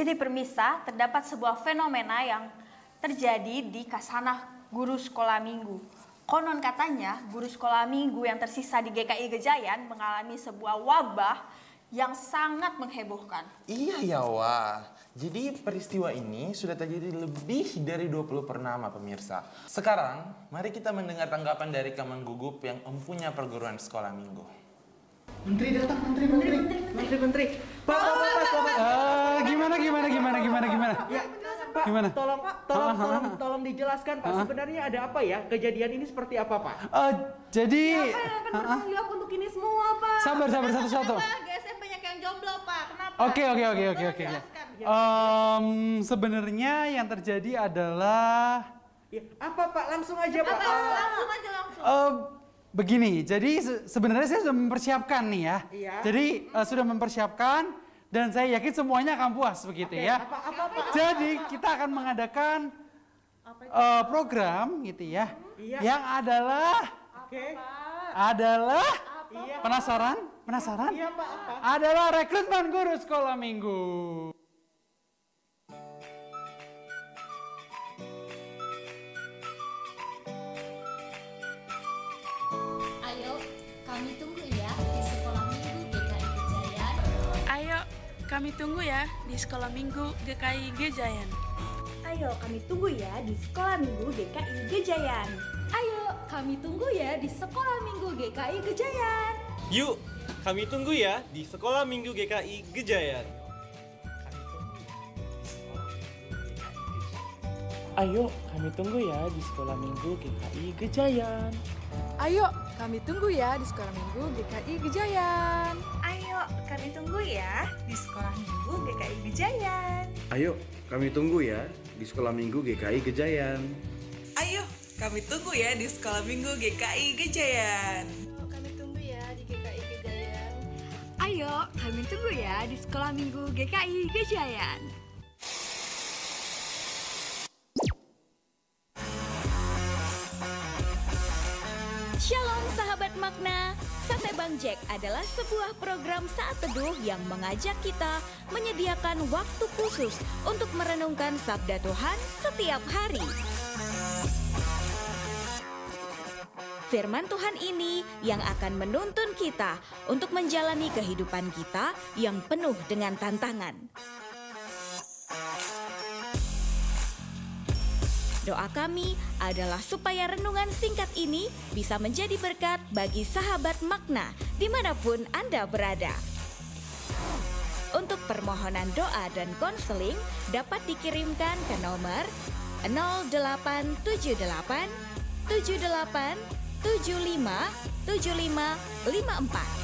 Jadi permisa, terdapat sebuah fenomena yang terjadi di Kasanah Guru Sekolah Minggu. Konon katanya, guru sekolah minggu yang tersisa di GKI Gejayan mengalami sebuah wabah yang sangat menghebohkan. Iya ya wah. Jadi peristiwa ini sudah terjadi lebih dari 20 pernama pemirsa. Sekarang mari kita mendengar tanggapan dari Kaman Gugup yang mempunyai perguruan sekolah minggu. Menteri datang, menteri, menteri, menteri, menteri. Pak, pak, pak, pak, pak. Gimana gimana gimana gimana gimana? Ya, Pak, Gimana? tolong, tolong, tolong, tolong dijelaskan, Pak. Sebenarnya ada apa ya? Kejadian ini seperti apa, Pak? Eh, jadi Saya akan bertanggung jawab untuk ini semua, Pak. Sabar, sabar, satu-satu. GSM banyak yang jomblo, Pak? Kenapa? Oke oke oke oke oke. Em, sebenarnya yang terjadi adalah Ya, apa, Pak? Langsung aja, Pak. Apa? Langsung aja langsung. eh, begini. Jadi se- sebenarnya saya sudah mempersiapkan nih ya. Iya. Jadi eh, sudah mempersiapkan dan saya yakin semuanya akan puas begitu Oke, ya. Apa, apa, Pak? Jadi kita akan mengadakan eh, program gitu ya. Iya. Yang adalah Oke. adalah Iya. penasaran? Penasaran? Iya, Pak. Apa? Adalah rekrutmen guru sekolah minggu. Ayo, kami tunggu kami tunggu ya di sekolah minggu GKI Gejayan. Ayo kami tunggu ya di Sekolah Minggu GKI Gejayan. Ayo, kami tunggu ya di sekolah minggu GKI Gejayan. Yuk, kami tunggu ya di Sekolah Minggu GKI Gejayan. Ayo, kami tunggu ya di sekolah minggu GKI Gejayan. Ayo, kami tunggu ya di sekolah minggu GKI Gejayan. Ayo kami tunggu ya di Sekolah Minggu GKI Gejayan. Ayo, kami tunggu ya di sekolah minggu GKI Gejayan. Ayo, kami tunggu ya di sekolah minggu GKI Gejayan. Kami tunggu ya di GKI Gejayan. Ayo kami tunggu ya di Sekolah Minggu GKI Gejayan. Shalom makna. Sate Bang Jack adalah sebuah program saat teduh yang mengajak kita menyediakan waktu khusus untuk merenungkan sabda Tuhan setiap hari. Firman Tuhan ini yang akan menuntun kita untuk menjalani kehidupan kita yang penuh dengan tantangan. Doa kami adalah supaya renungan singkat ini bisa menjadi berkat bagi sahabat makna di mana pun Anda berada. Untuk permohonan doa dan konseling dapat dikirimkan ke nomor 0878 78 75 75 54.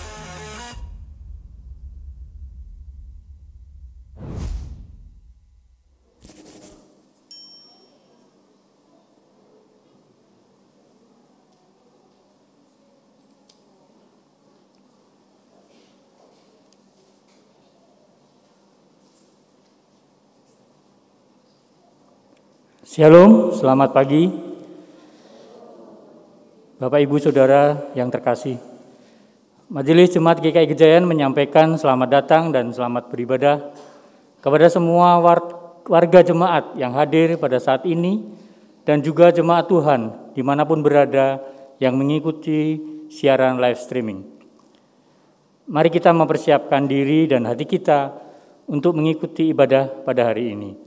Shalom, selamat pagi. Bapak Ibu Saudara yang terkasih. Majelis Jemaat GKI Gejayan menyampaikan selamat datang dan selamat beribadah kepada semua war- warga jemaat yang hadir pada saat ini dan juga jemaat Tuhan di mana pun berada yang mengikuti siaran live streaming. Mari kita mempersiapkan diri dan hati kita untuk mengikuti ibadah pada hari ini.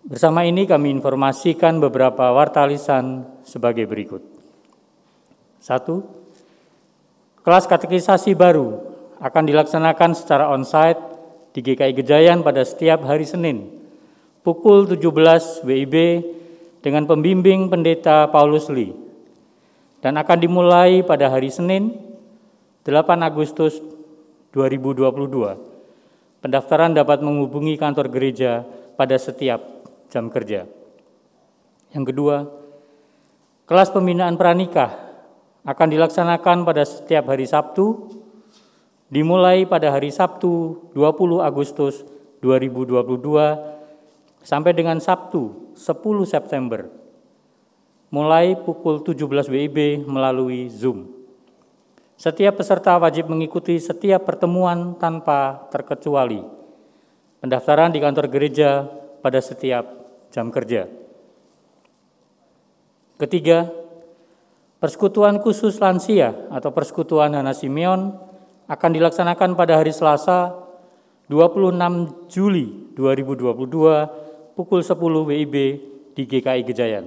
Bersama ini kami informasikan beberapa warta lisan sebagai berikut. Satu, kelas katekisasi baru akan dilaksanakan secara onsite di GKI Gejayan pada setiap hari Senin, pukul 17 WIB dengan pembimbing pendeta Paulus Lee, dan akan dimulai pada hari Senin, 8 Agustus 2022. Pendaftaran dapat menghubungi kantor gereja pada setiap jam kerja. Yang kedua, kelas pembinaan pranikah akan dilaksanakan pada setiap hari Sabtu, dimulai pada hari Sabtu 20 Agustus 2022 sampai dengan Sabtu 10 September, mulai pukul 17 WIB melalui Zoom. Setiap peserta wajib mengikuti setiap pertemuan tanpa terkecuali. Pendaftaran di kantor gereja pada setiap jam kerja. Ketiga, persekutuan khusus lansia atau persekutuan Hana Simeon akan dilaksanakan pada hari Selasa 26 Juli 2022 pukul 10 WIB di GKI Gejayan.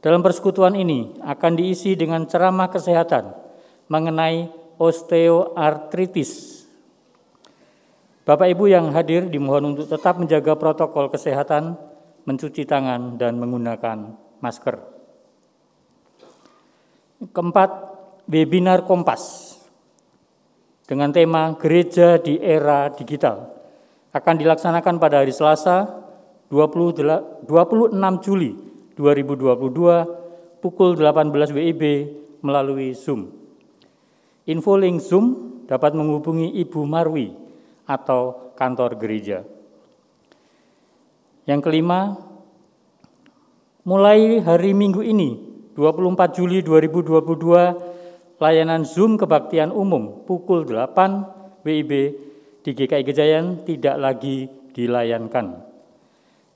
Dalam persekutuan ini akan diisi dengan ceramah kesehatan mengenai osteoartritis. Bapak Ibu yang hadir dimohon untuk tetap menjaga protokol kesehatan, mencuci tangan, dan menggunakan masker. Keempat, webinar Kompas dengan tema Gereja di Era Digital akan dilaksanakan pada hari Selasa 26 Juli 2022 pukul 18 WIB melalui Zoom. Info link Zoom dapat menghubungi Ibu Marwi atau kantor gereja. Yang kelima, mulai hari Minggu ini, 24 Juli 2022, layanan Zoom kebaktian umum pukul 8 WIB di GKI Gejayan tidak lagi dilayankan.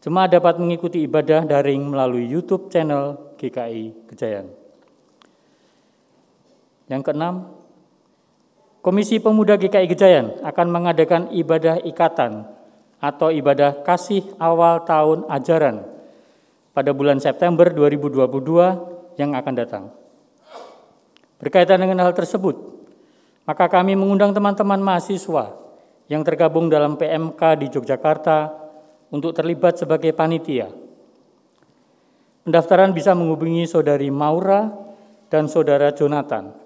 Jemaat dapat mengikuti ibadah daring melalui YouTube channel GKI Gejayan. Yang keenam, Komisi Pemuda GKI Gejayan akan mengadakan ibadah ikatan atau ibadah kasih awal tahun ajaran pada bulan September 2022 yang akan datang. Berkaitan dengan hal tersebut, maka kami mengundang teman-teman mahasiswa yang tergabung dalam PMK di Yogyakarta untuk terlibat sebagai panitia. Pendaftaran bisa menghubungi Saudari Maura dan Saudara Jonathan.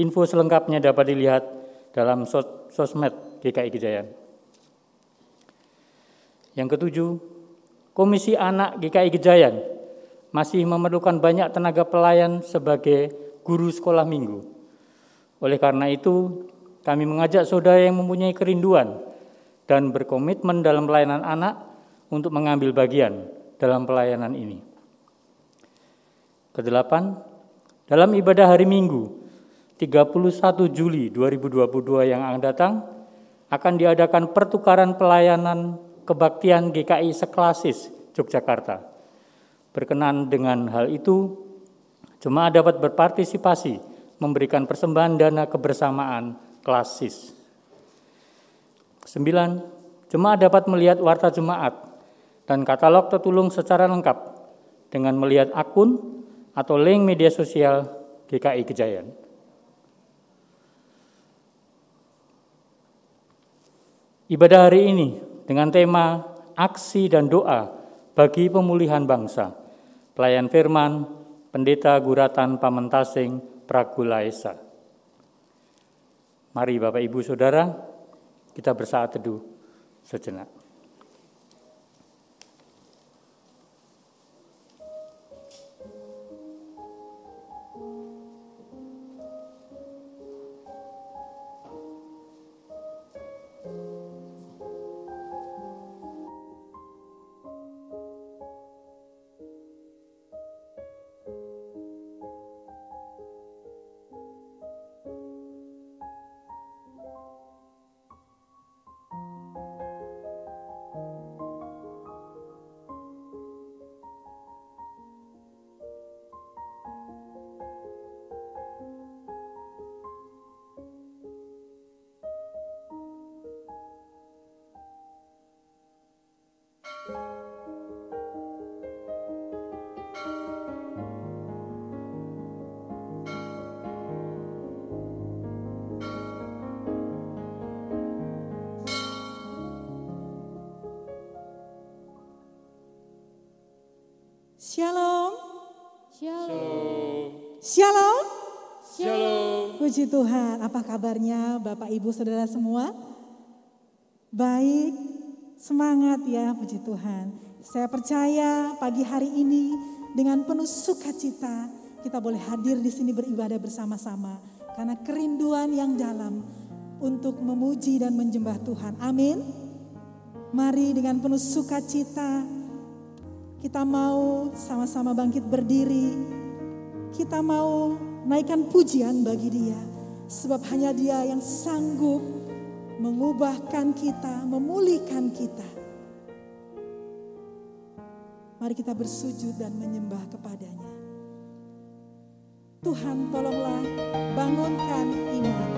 Info selengkapnya dapat dilihat dalam sos sosmed GKI Gejayan. Yang ketujuh, Komisi Anak GKI Gejayan masih memerlukan banyak tenaga pelayan sebagai guru sekolah minggu. Oleh karena itu, kami mengajak saudara yang mempunyai kerinduan dan berkomitmen dalam pelayanan anak untuk mengambil bagian dalam pelayanan ini. Kedelapan, dalam ibadah hari Minggu 31 Juli 2022 yang akan datang akan diadakan pertukaran pelayanan kebaktian GKI seklasis Yogyakarta. Berkenan dengan hal itu, jemaat dapat berpartisipasi memberikan persembahan dana kebersamaan klasis. Sembilan, jemaat dapat melihat warta jemaat dan katalog tertulung secara lengkap dengan melihat akun atau link media sosial GKI Kejayan. Ibadah hari ini dengan tema aksi dan doa bagi pemulihan bangsa. Pelayan firman, Pendeta Guratan Pamentasing Pragulaesa. Mari Bapak Ibu Saudara, kita bersaat teduh sejenak. Puji Tuhan, apa kabarnya Bapak Ibu Saudara semua? Baik, semangat ya puji Tuhan. Saya percaya pagi hari ini dengan penuh sukacita kita boleh hadir di sini beribadah bersama-sama karena kerinduan yang dalam untuk memuji dan menjembah Tuhan. Amin. Mari dengan penuh sukacita kita mau sama-sama bangkit berdiri. Kita mau naikkan pujian bagi dia. Sebab hanya dia yang sanggup mengubahkan kita, memulihkan kita. Mari kita bersujud dan menyembah kepadanya. Tuhan tolonglah bangunkan iman.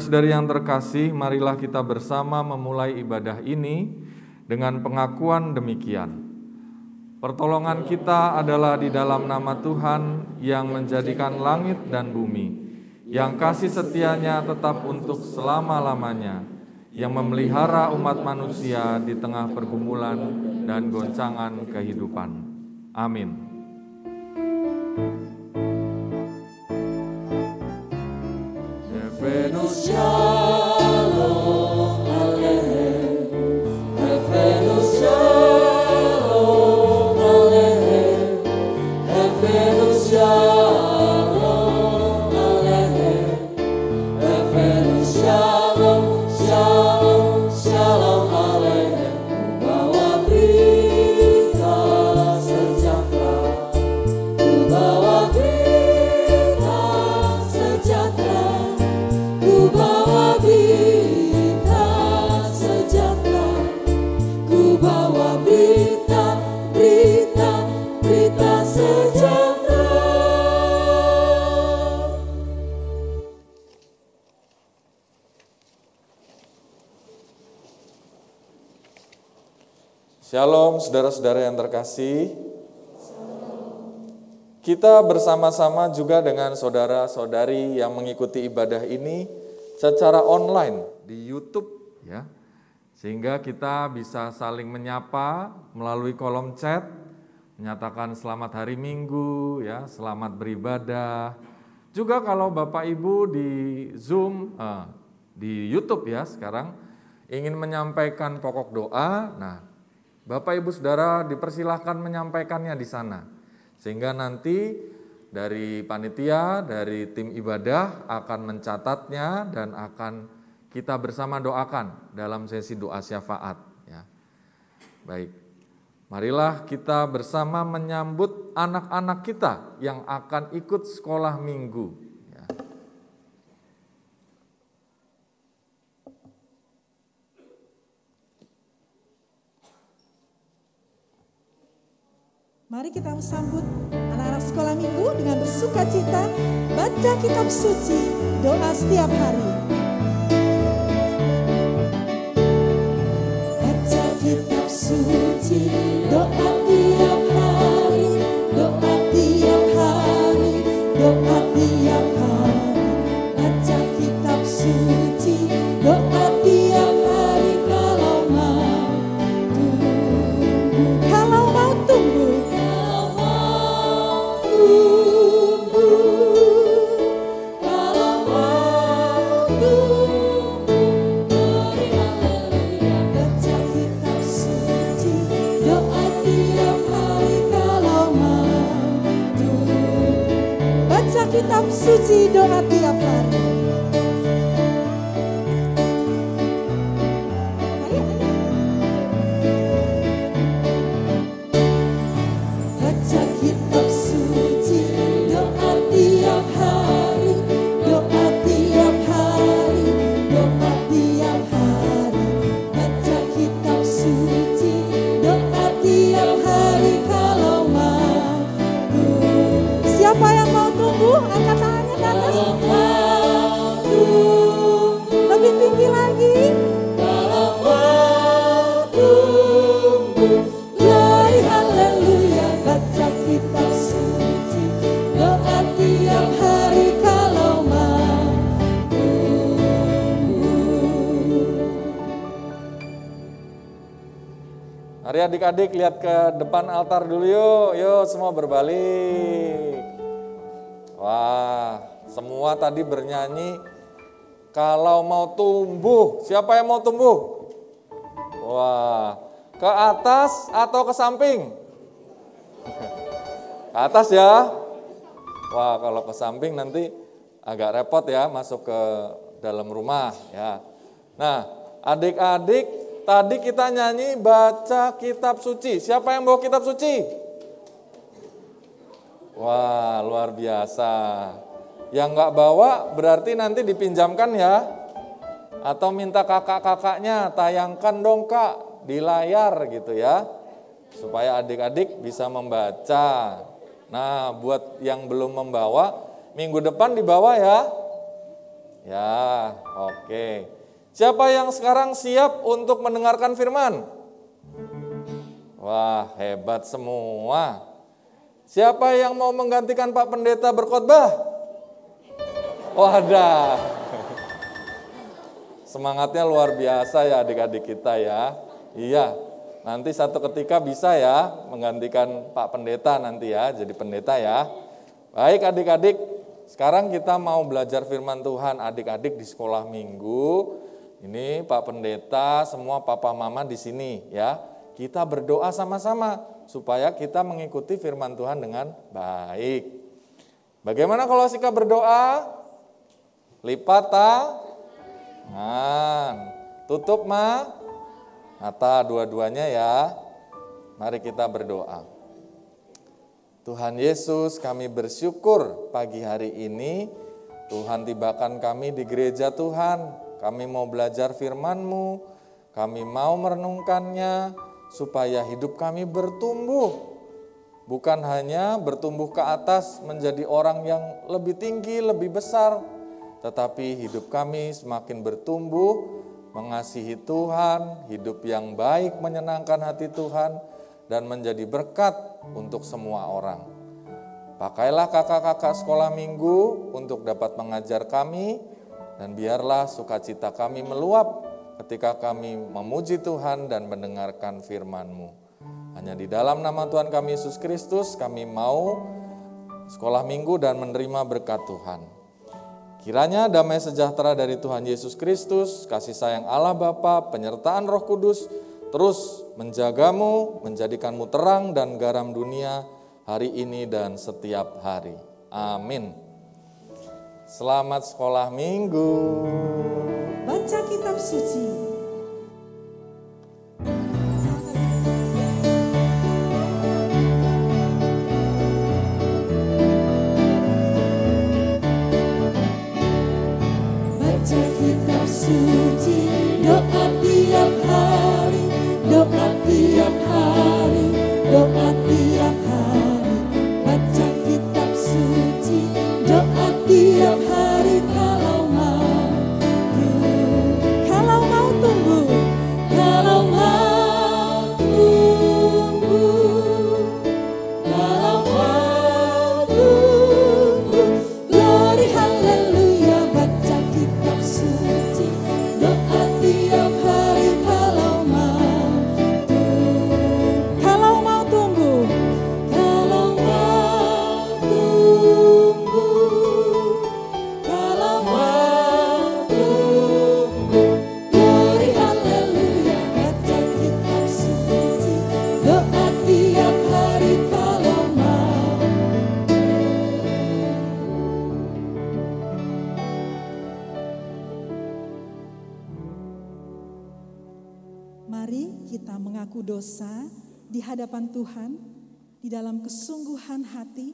Saudari-saudari yang terkasih, marilah kita bersama memulai ibadah ini dengan pengakuan demikian. Pertolongan kita adalah di dalam nama Tuhan yang menjadikan langit dan bumi, yang kasih setianya tetap untuk selama-lamanya, yang memelihara umat manusia di tengah pergumulan dan goncangan kehidupan. Amin. Saudara-saudara yang terkasih. Kita bersama-sama juga dengan saudara-saudari yang mengikuti ibadah ini secara online di YouTube ya. Sehingga kita bisa saling menyapa melalui kolom chat, menyatakan selamat hari Minggu ya, selamat beribadah. Juga kalau Bapak Ibu di Zoom eh, di YouTube ya sekarang ingin menyampaikan pokok doa, nah Bapak Ibu Saudara dipersilahkan menyampaikannya di sana. Sehingga nanti dari panitia, dari tim ibadah akan mencatatnya dan akan kita bersama doakan dalam sesi doa syafaat. Ya. Baik, marilah kita bersama menyambut anak-anak kita yang akan ikut sekolah minggu. Ya. Mari kita sambut anak-anak sekolah minggu dengan bersuka cita, baca kitab suci, doa setiap hari. Baca kitab suci, doa suci doa tiap hari. Mari adik-adik lihat ke depan altar dulu yuk. Yuk semua berbalik. Wah, semua tadi bernyanyi kalau mau tumbuh. Siapa yang mau tumbuh? Wah, ke atas atau ke samping? Ke atas ya. Wah, kalau ke samping nanti agak repot ya masuk ke dalam rumah ya. Nah, adik-adik tadi kita nyanyi baca kitab suci. Siapa yang bawa kitab suci? Wah, luar biasa. Yang nggak bawa berarti nanti dipinjamkan ya. Atau minta kakak-kakaknya tayangkan dong kak di layar gitu ya. Supaya adik-adik bisa membaca. Nah, buat yang belum membawa, minggu depan dibawa ya. Ya, oke. Siapa yang sekarang siap untuk mendengarkan firman? Wah, hebat semua. Siapa yang mau menggantikan Pak Pendeta berkhotbah? Wadah. Semangatnya luar biasa ya adik-adik kita ya. Iya, nanti satu ketika bisa ya menggantikan Pak Pendeta nanti ya, jadi pendeta ya. Baik adik-adik, sekarang kita mau belajar firman Tuhan adik-adik di sekolah minggu. Ini Pak Pendeta, semua papa mama di sini ya. Kita berdoa sama-sama supaya kita mengikuti firman Tuhan dengan baik. Bagaimana kalau sikap berdoa? Lipat tangan. Tutup ma mata dua-duanya ya. Mari kita berdoa. Tuhan Yesus, kami bersyukur pagi hari ini Tuhan tibakan kami di gereja Tuhan. Kami mau belajar firman-Mu, kami mau merenungkannya supaya hidup kami bertumbuh. Bukan hanya bertumbuh ke atas menjadi orang yang lebih tinggi, lebih besar, tetapi hidup kami semakin bertumbuh, mengasihi Tuhan, hidup yang baik menyenangkan hati Tuhan, dan menjadi berkat untuk semua orang. Pakailah kakak-kakak sekolah minggu untuk dapat mengajar kami, dan biarlah sukacita kami meluap ketika kami memuji Tuhan dan mendengarkan firman-Mu. Hanya di dalam nama Tuhan kami Yesus Kristus kami mau sekolah minggu dan menerima berkat Tuhan. Kiranya damai sejahtera dari Tuhan Yesus Kristus, kasih sayang Allah Bapa, penyertaan Roh Kudus, terus menjagamu, menjadikanmu terang dan garam dunia hari ini dan setiap hari. Amin. Selamat sekolah minggu. Baca kitab suci. Dalam kesungguhan hati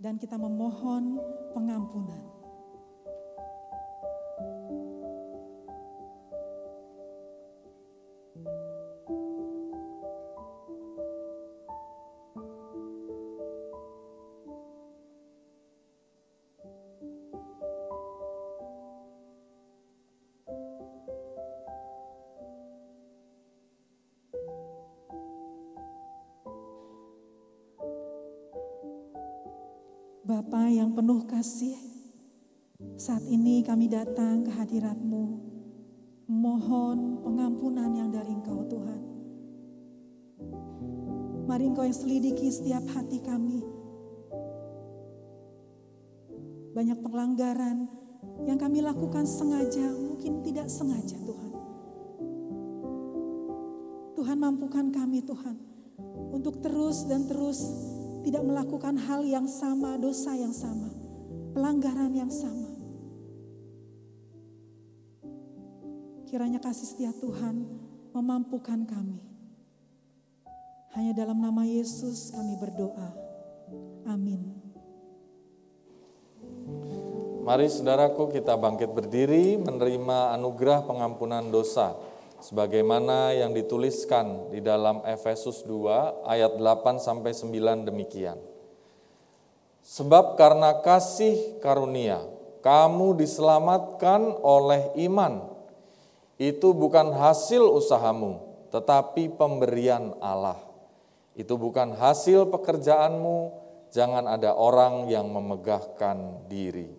dan kita memohon pengampunan. Bapa yang penuh kasih, saat ini kami datang ke hadirat-Mu, mohon pengampunan yang dari Engkau Tuhan. Mari Engkau yang selidiki setiap hati kami. Banyak pelanggaran yang kami lakukan sengaja, mungkin tidak sengaja Tuhan. Tuhan mampukan kami Tuhan untuk terus dan terus tidak melakukan hal yang sama, dosa yang sama, pelanggaran yang sama. Kiranya kasih setia Tuhan memampukan kami. Hanya dalam nama Yesus kami berdoa. Amin. Mari saudaraku kita bangkit berdiri menerima anugerah pengampunan dosa sebagaimana yang dituliskan di dalam Efesus 2 ayat 8 sampai 9 demikian. Sebab karena kasih karunia kamu diselamatkan oleh iman. Itu bukan hasil usahamu, tetapi pemberian Allah. Itu bukan hasil pekerjaanmu, jangan ada orang yang memegahkan diri.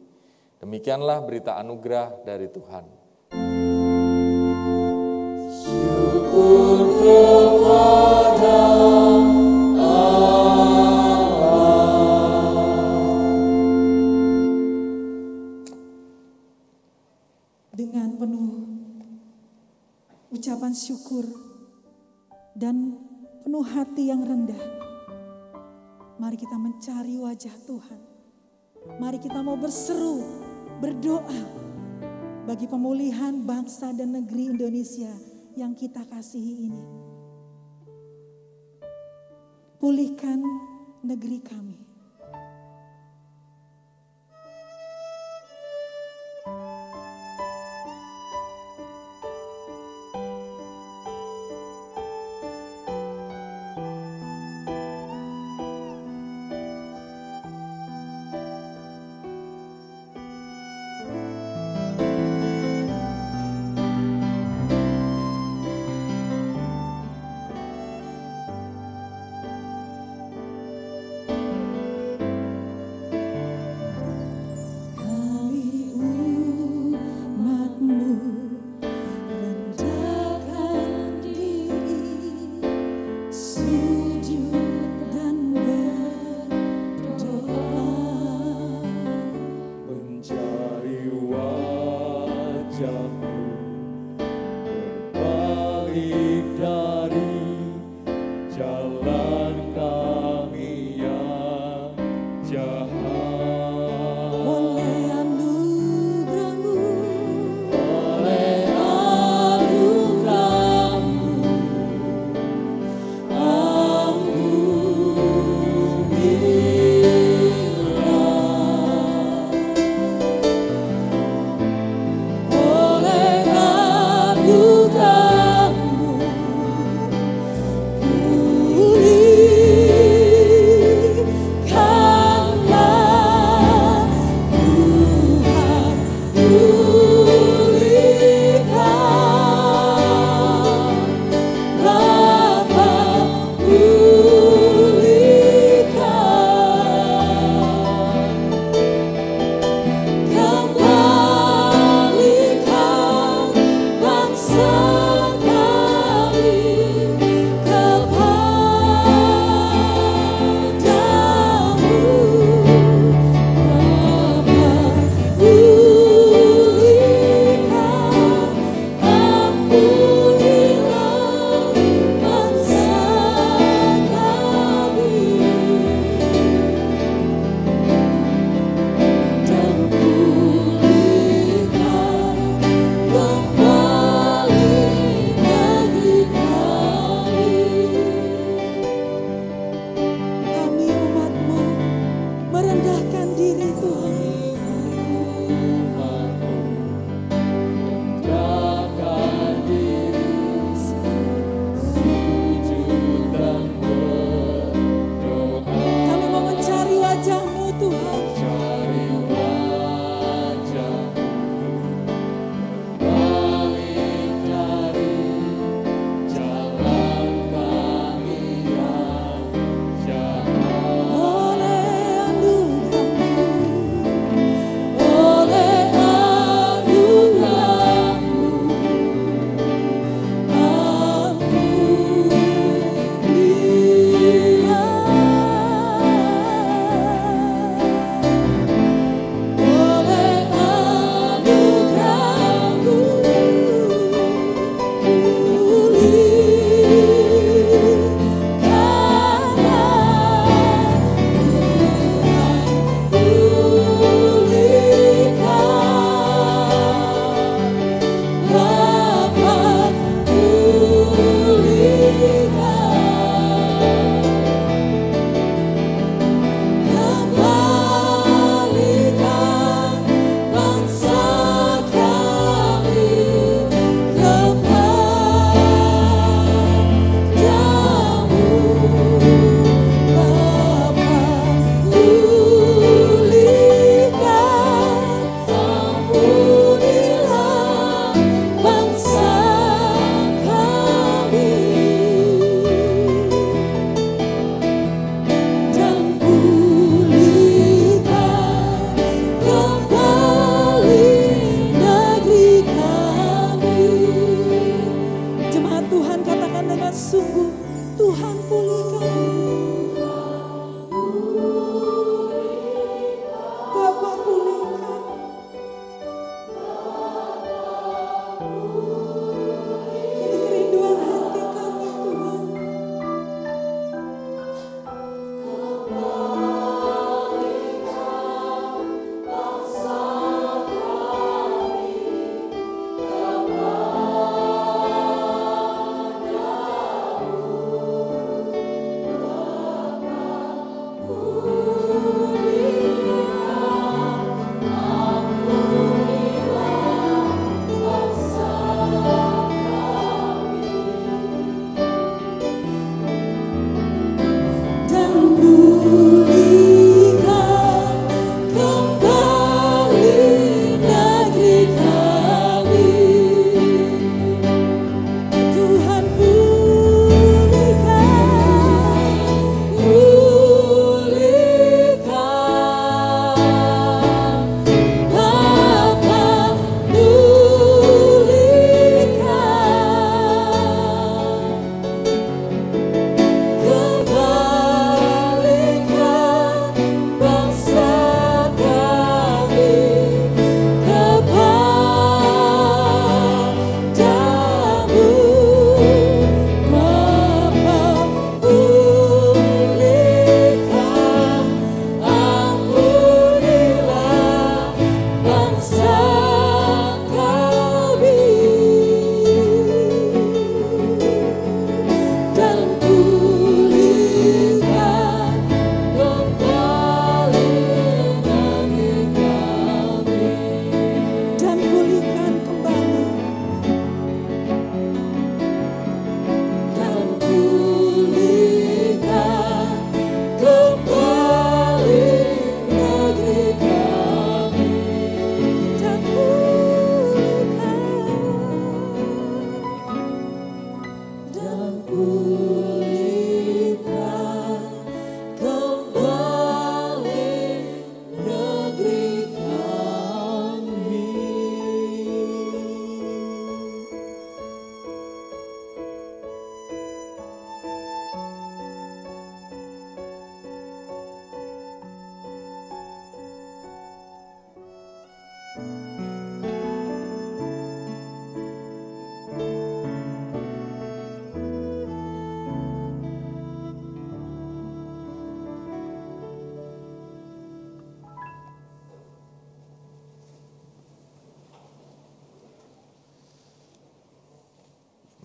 Demikianlah berita anugerah dari Tuhan. Dengan penuh ucapan syukur dan penuh hati yang rendah, mari kita mencari wajah Tuhan. Mari kita mau berseru, berdoa bagi pemulihan bangsa dan negeri Indonesia yang kita kasihi ini. Pulihkan negeri kami.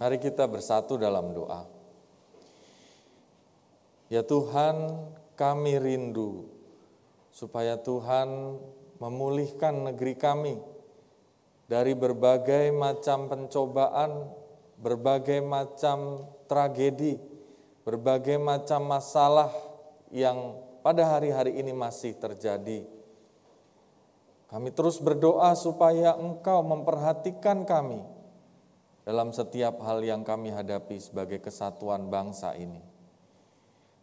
Mari kita bersatu dalam doa. Ya Tuhan, kami rindu supaya Tuhan memulihkan negeri kami dari berbagai macam pencobaan, berbagai macam tragedi, berbagai macam masalah yang pada hari-hari ini masih terjadi. Kami terus berdoa supaya Engkau memperhatikan kami dalam setiap hal yang kami hadapi sebagai kesatuan bangsa ini.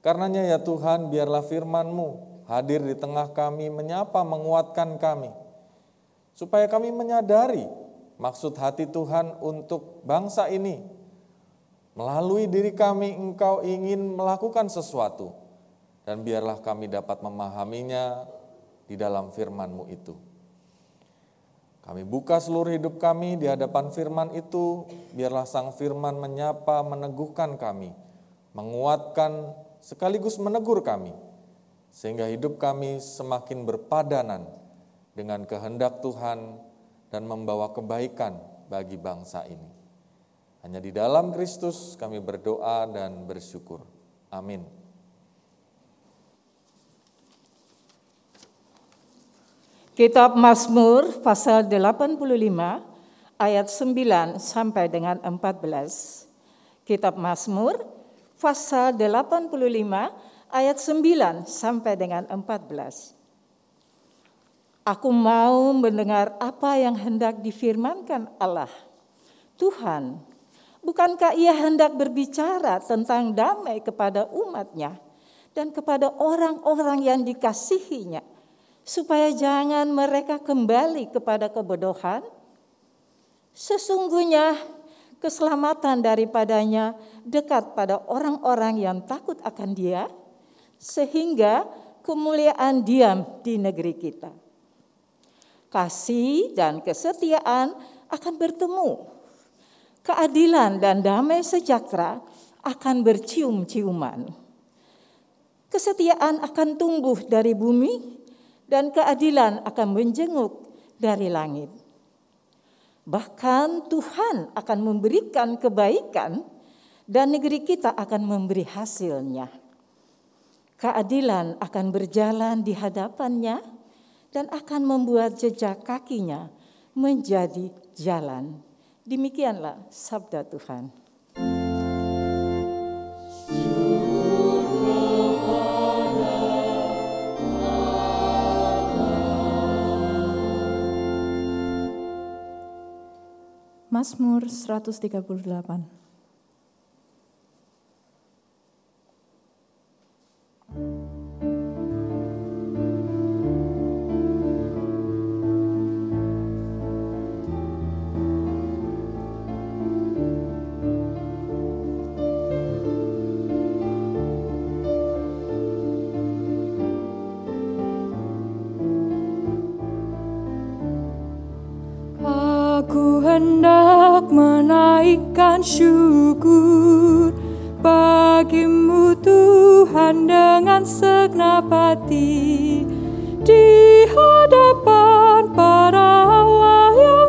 Karenanya ya Tuhan, biarlah firman-Mu hadir di tengah kami, menyapa, menguatkan kami, supaya kami menyadari maksud hati Tuhan untuk bangsa ini. Melalui diri kami, Engkau ingin melakukan sesuatu, dan biarlah kami dapat memahaminya di dalam firman-Mu itu. Kami buka seluruh hidup kami di hadapan firman itu, biarlah sang firman menyapa, meneguhkan kami, menguatkan sekaligus menegur kami, sehingga hidup kami semakin berpadanan dengan kehendak Tuhan dan membawa kebaikan bagi bangsa ini. Hanya di dalam Kristus kami berdoa dan bersyukur. Amin. Kitab Mazmur pasal 85 ayat 9 sampai dengan 14. Kitab Mazmur pasal 85 ayat 9 sampai dengan 14. Aku mau mendengar apa yang hendak difirmankan Allah. Tuhan, bukankah ia hendak berbicara tentang damai kepada umatnya dan kepada orang-orang yang dikasihinya, supaya jangan mereka kembali kepada kebodohan? Sesungguhnya keselamatan daripadanya dekat pada orang-orang yang takut akan Dia, sehingga kemuliaan diam di negeri kita. Kasih dan kesetiaan akan bertemu, keadilan dan damai sejahtera akan bercium-ciuman. Kesetiaan akan tumbuh dari bumi, dan keadilan akan menjenguk dari langit. Bahkan Tuhan akan memberikan kebaikan dan negeri kita akan memberi hasilnya. Keadilan akan berjalan di hadapannya dan akan membuat jejak kakinya menjadi jalan. Demikianlah sabda Tuhan. Mazmur 138 Aku hendak menaikkan syukur bagimu Tuhan dengan segenap hati. Di hadapan para Allah yang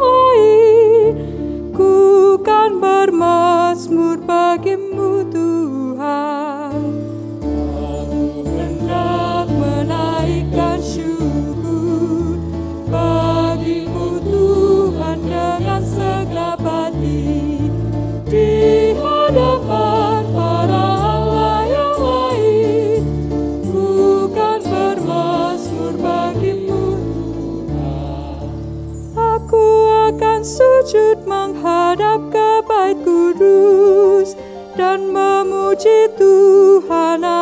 memuji Tuhan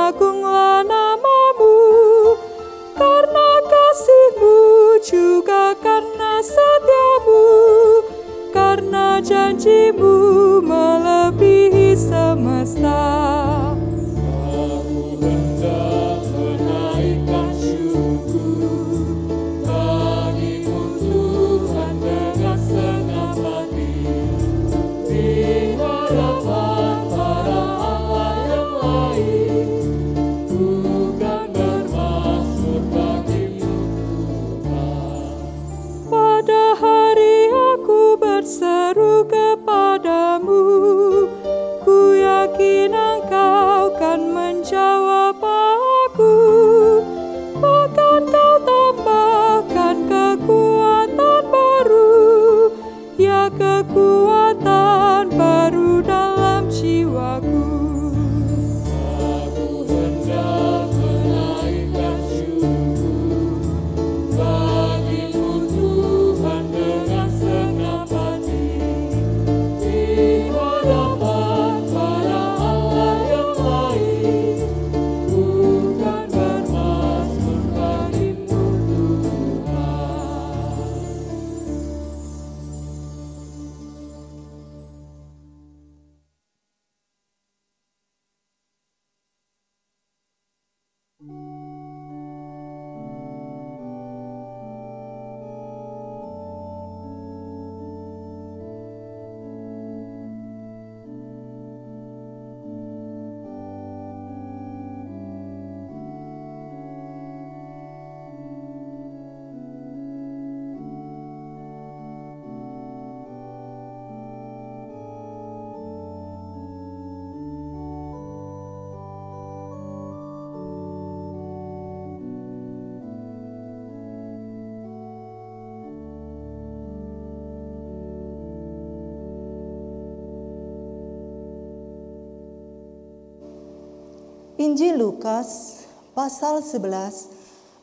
Injil Lukas pasal 11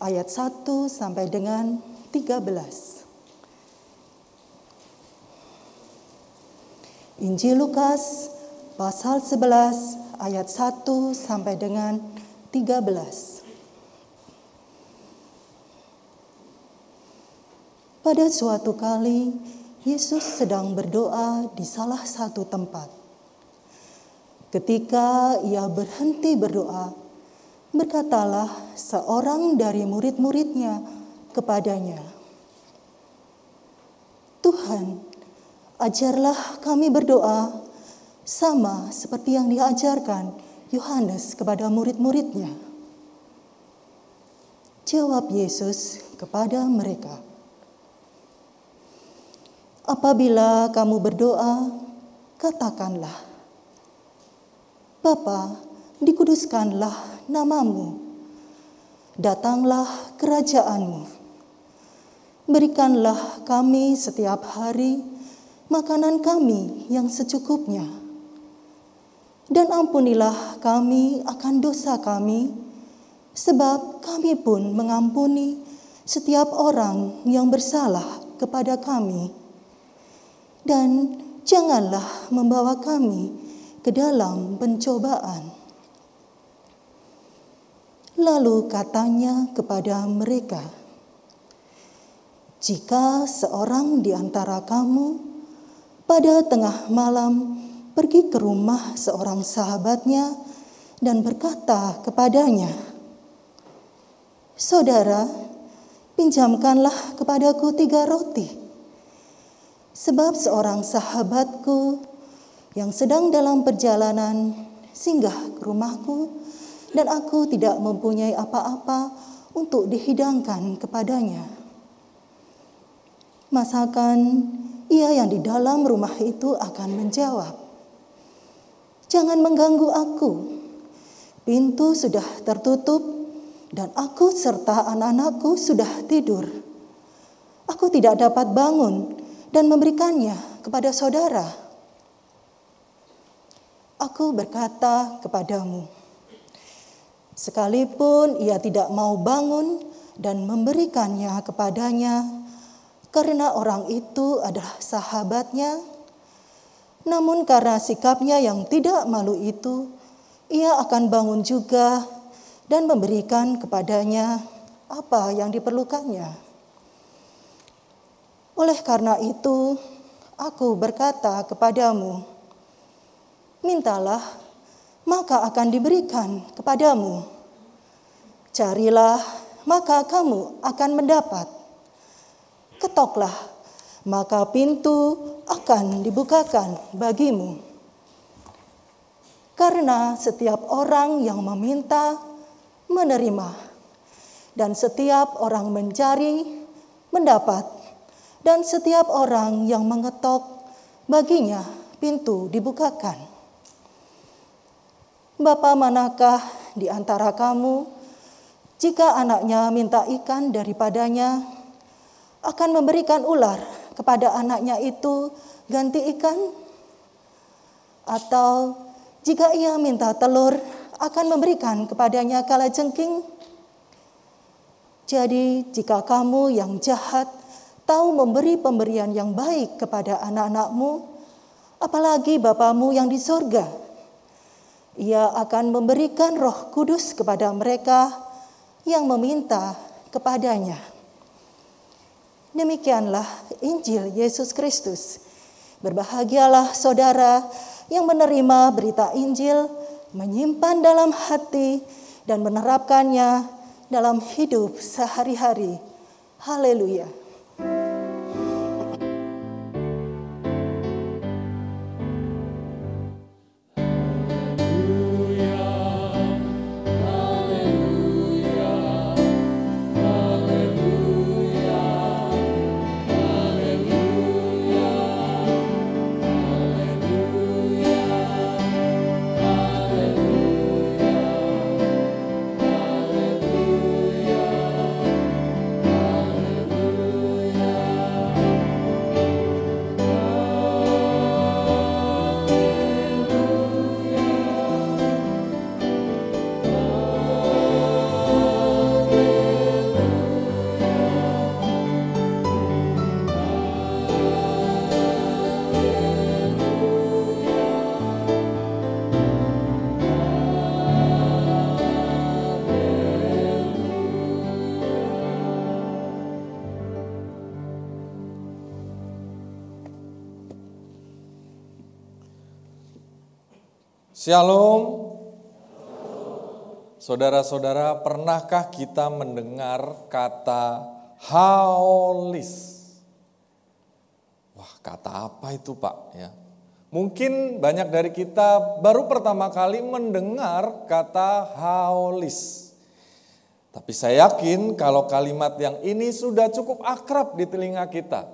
ayat 1 sampai dengan 13. Injil Lukas pasal 11 ayat 1 sampai dengan 13. Pada suatu kali Yesus sedang berdoa di salah satu tempat. Ketika ia berhenti berdoa, berkatalah seorang dari murid-muridnya kepadanya, "Tuhan, ajarlah kami berdoa sama seperti yang diajarkan Yohanes kepada murid-muridnya." Jawab Yesus kepada mereka, "Apabila kamu berdoa, katakanlah: Bapa, dikuduskanlah namamu. Datanglah kerajaanmu. Berikanlah kami setiap hari makanan kami yang secukupnya. Dan ampunilah kami akan dosa kami, sebab kami pun mengampuni setiap orang yang bersalah kepada kami. Dan janganlah membawa kami ke dalam pencobaan. Lalu katanya kepada mereka, "Jika seorang di antara kamu pada tengah malam pergi ke rumah seorang sahabatnya dan berkata kepadanya, 'Saudara, pinjamkanlah kepadaku tiga roti, sebab seorang sahabatku yang sedang dalam perjalanan singgah ke rumahku dan aku tidak mempunyai apa-apa untuk dihidangkan kepadanya. Masakan ia yang di dalam rumah itu akan menjawab, "Jangan mengganggu aku. Pintu sudah tertutup dan aku serta anak-anakku sudah tidur. Aku tidak dapat bangun dan memberikannya kepada saudara." Aku berkata kepadamu, sekalipun ia tidak mau bangun dan memberikannya kepadanya, karena orang itu adalah sahabatnya, namun karena sikapnya yang tidak malu itu, ia akan bangun juga dan memberikan kepadanya apa yang diperlukannya. Oleh karena itu, aku berkata kepadamu, mintalah, maka akan diberikan kepadamu. Carilah, maka kamu akan mendapat. Ketoklah, maka pintu akan dibukakan bagimu. Karena setiap orang yang meminta, menerima, dan setiap orang mencari, mendapat, dan setiap orang yang mengetok, baginya pintu dibukakan. Bapa manakah di antara kamu, jika anaknya minta ikan daripadanya, akan memberikan ular kepada anaknya itu ganti ikan? Atau jika ia minta telur, akan memberikan kepadanya kala jengking? Jadi, jika kamu yang jahat tahu memberi pemberian yang baik kepada anak-anakmu, apalagi Bapamu yang di sorga, ia akan memberikan roh kudus kepada mereka yang meminta kepadanya. Demikianlah Injil Yesus Kristus. Berbahagialah saudara yang menerima berita Injil, menyimpan dalam hati, dan menerapkannya dalam hidup sehari-hari. Haleluya! Shalom. Saudara-saudara, pernahkah kita mendengar kata haolis? Wah, kata apa itu, Pak? Ya. Mungkin banyak dari kita baru pertama kali mendengar kata haolis. Tapi saya yakin kalau kalimat yang ini sudah cukup akrab di telinga kita.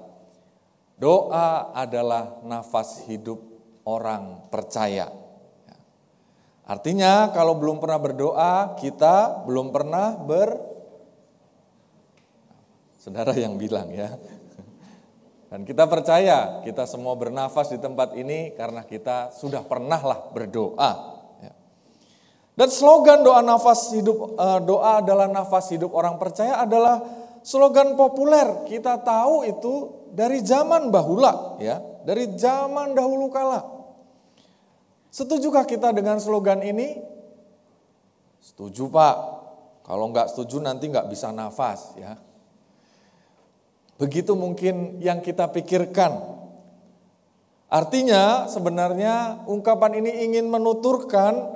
Doa adalah nafas hidup orang percaya. Artinya kalau belum pernah berdoa, kita belum pernah ber Saudara yang bilang ya. Dan kita percaya kita semua bernafas di tempat ini karena kita sudah pernahlah berdoa. Ya. Dan slogan doa nafas hidup eh, doa adalah nafas hidup orang percaya adalah slogan populer. Kita tahu itu dari zaman bahula ya, dari zaman dahulu kala. Setujukah kita dengan slogan ini? Setuju Pak. Kalau nggak setuju nanti nggak bisa nafas ya. Begitu mungkin yang kita pikirkan. Artinya sebenarnya ungkapan ini ingin menuturkan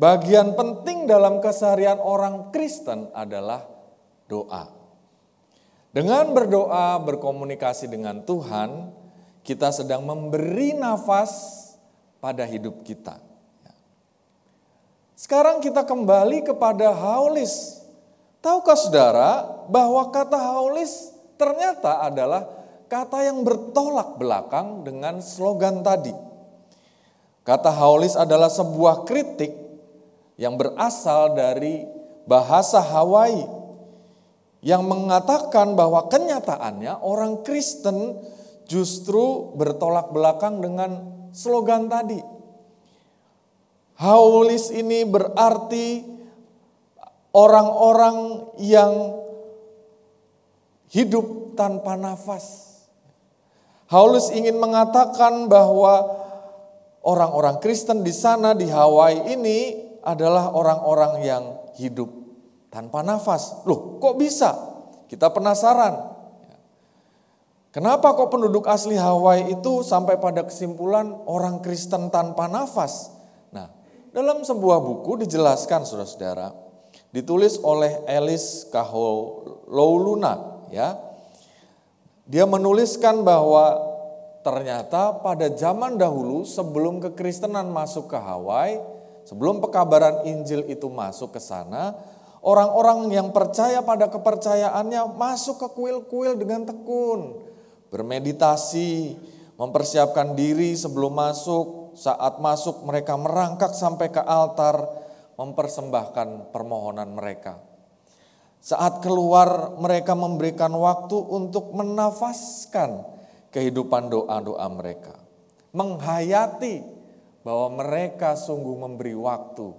bagian penting dalam keseharian orang Kristen adalah doa. Dengan berdoa, berkomunikasi dengan Tuhan, kita sedang memberi nafas pada hidup kita. Sekarang kita kembali kepada haulis. Tahukah saudara bahwa kata haulis ternyata adalah kata yang bertolak belakang dengan slogan tadi. Kata haulis adalah sebuah kritik yang berasal dari bahasa Hawaii yang mengatakan bahwa kenyataannya orang Kristen justru bertolak belakang dengan slogan tadi. Haulis ini berarti orang-orang yang hidup tanpa nafas. Paulus ingin mengatakan bahwa orang-orang Kristen di sana di Hawaii ini adalah orang-orang yang hidup tanpa nafas. Loh, kok bisa? Kita penasaran. Kenapa kok penduduk asli Hawaii itu sampai pada kesimpulan orang Kristen tanpa nafas? Nah, dalam sebuah buku dijelaskan saudara-saudara, ditulis oleh Alice Kaholouluna ya. Dia menuliskan bahwa ternyata pada zaman dahulu sebelum kekristenan masuk ke Hawaii, sebelum pekabaran Injil itu masuk ke sana, orang-orang yang percaya pada kepercayaannya masuk ke kuil-kuil dengan tekun bermeditasi, mempersiapkan diri sebelum masuk, saat masuk mereka merangkak sampai ke altar, mempersembahkan permohonan mereka. Saat keluar mereka memberikan waktu untuk menafaskan kehidupan doa-doa mereka. Menghayati bahwa mereka sungguh memberi waktu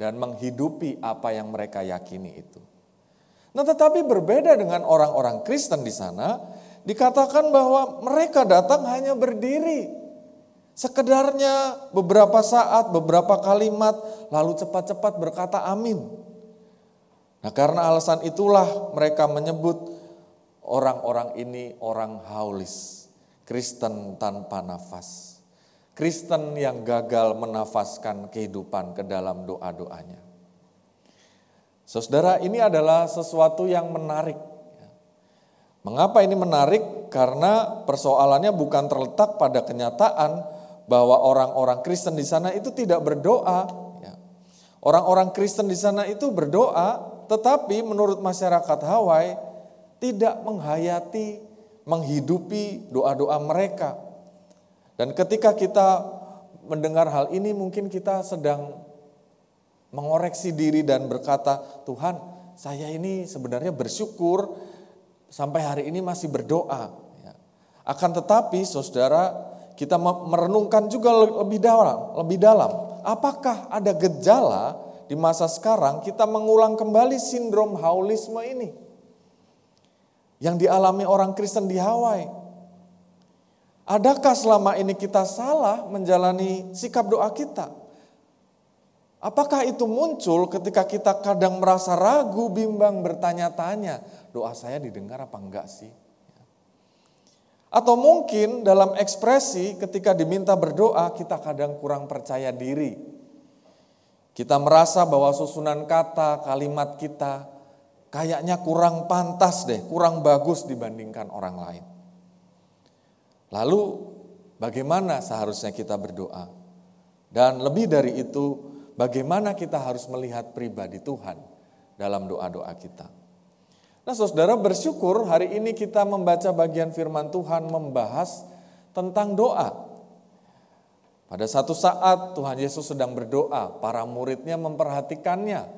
dan menghidupi apa yang mereka yakini itu. Nah, tetapi berbeda dengan orang-orang Kristen di sana, dikatakan bahwa mereka datang hanya berdiri. Sekedarnya beberapa saat, beberapa kalimat, lalu cepat-cepat berkata amin. Nah, karena alasan itulah mereka menyebut orang-orang ini orang haulis, Kristen tanpa nafas. Kristen yang gagal menafaskan kehidupan ke dalam doa-doanya. Saudara, ini adalah sesuatu yang menarik. Mengapa ini menarik? Karena persoalannya bukan terletak pada kenyataan bahwa orang-orang Kristen di sana itu tidak berdoa. Ya. Orang-orang Kristen di sana itu berdoa, tetapi menurut masyarakat Hawaii tidak menghayati, menghidupi doa-doa mereka. Dan ketika kita mendengar hal ini, mungkin kita sedang mengoreksi diri dan berkata, "Tuhan, saya ini sebenarnya bersyukur sampai hari ini masih berdoa." Ya. Akan tetapi, saudara, kita merenungkan juga lebih dalam, lebih dalam. Apakah ada gejala di masa sekarang kita mengulang kembali sindrom haulisme ini yang dialami orang Kristen di Hawaii? Adakah selama ini kita salah menjalani sikap doa kita? Apakah itu muncul ketika kita kadang merasa ragu, bimbang, bertanya-tanya, doa saya didengar apa enggak sih? Atau mungkin dalam ekspresi ketika diminta berdoa kita kadang kurang percaya diri. Kita merasa bahwa susunan kata, kalimat kita kayaknya kurang pantas deh, kurang bagus dibandingkan orang lain. Lalu bagaimana seharusnya kita berdoa? Dan lebih dari itu, bagaimana kita harus melihat pribadi Tuhan dalam doa-doa kita. Nah saudara bersyukur hari ini kita membaca bagian firman Tuhan membahas tentang doa. Pada satu saat Tuhan Yesus sedang berdoa, para muridnya memperhatikannya.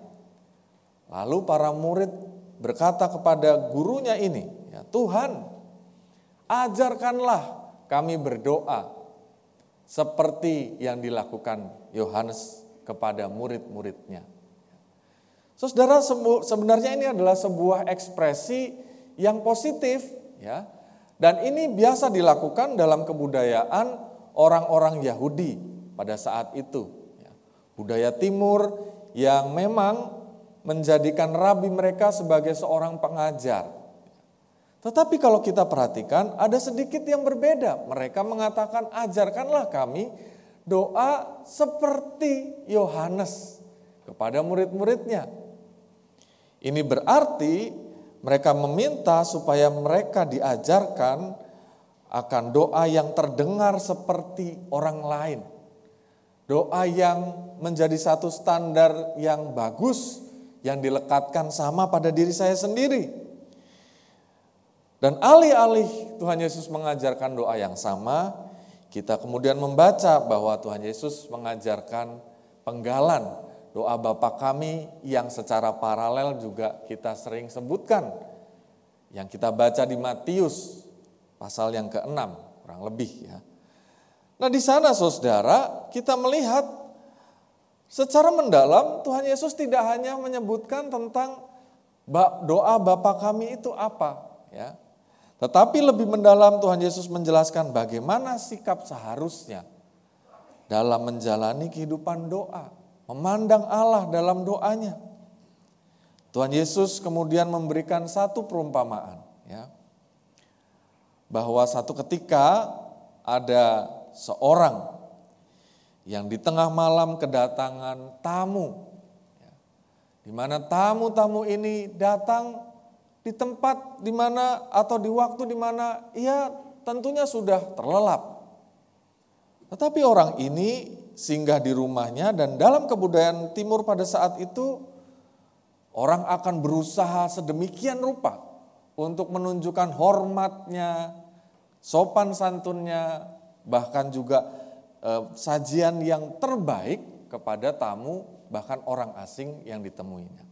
Lalu para murid berkata kepada gurunya ini, ya Tuhan ajarkanlah kami berdoa seperti yang dilakukan Yohanes kepada murid-muridnya. Saudara, sebenarnya ini adalah sebuah ekspresi yang positif ya. Dan ini biasa dilakukan dalam kebudayaan orang-orang Yahudi pada saat itu. Ya. Budaya timur yang memang menjadikan rabi mereka sebagai seorang pengajar. Tetapi kalau kita perhatikan ada sedikit yang berbeda. Mereka mengatakan ajarkanlah kami doa seperti Yohanes kepada murid-muridnya. Ini berarti mereka meminta supaya mereka diajarkan akan doa yang terdengar seperti orang lain. Doa yang menjadi satu standar yang bagus yang dilekatkan sama pada diri saya sendiri. Dan alih-alih Tuhan Yesus mengajarkan doa yang sama, kita kemudian membaca bahwa Tuhan Yesus mengajarkan penggalan doa Bapa kami yang secara paralel juga kita sering sebutkan. Yang kita baca di Matius pasal yang ke-6 kurang lebih ya. Nah di sana saudara kita melihat secara mendalam Tuhan Yesus tidak hanya menyebutkan tentang doa Bapa kami itu apa ya. Tetapi lebih mendalam Tuhan Yesus menjelaskan bagaimana sikap seharusnya dalam menjalani kehidupan doa, memandang Allah dalam doanya. Tuhan Yesus kemudian memberikan satu perumpamaan ya. Bahwa satu ketika ada seorang yang di tengah malam kedatangan tamu. Ya. Di mana tamu-tamu ini datang di tempat di mana atau di waktu di mana ia tentunya sudah terlelap. Tetapi orang ini singgah di rumahnya dan dalam kebudayaan timur pada saat itu orang akan berusaha sedemikian rupa untuk menunjukkan hormatnya, sopan santunnya, bahkan juga eh, sajian yang terbaik kepada tamu bahkan orang asing yang ditemuinya.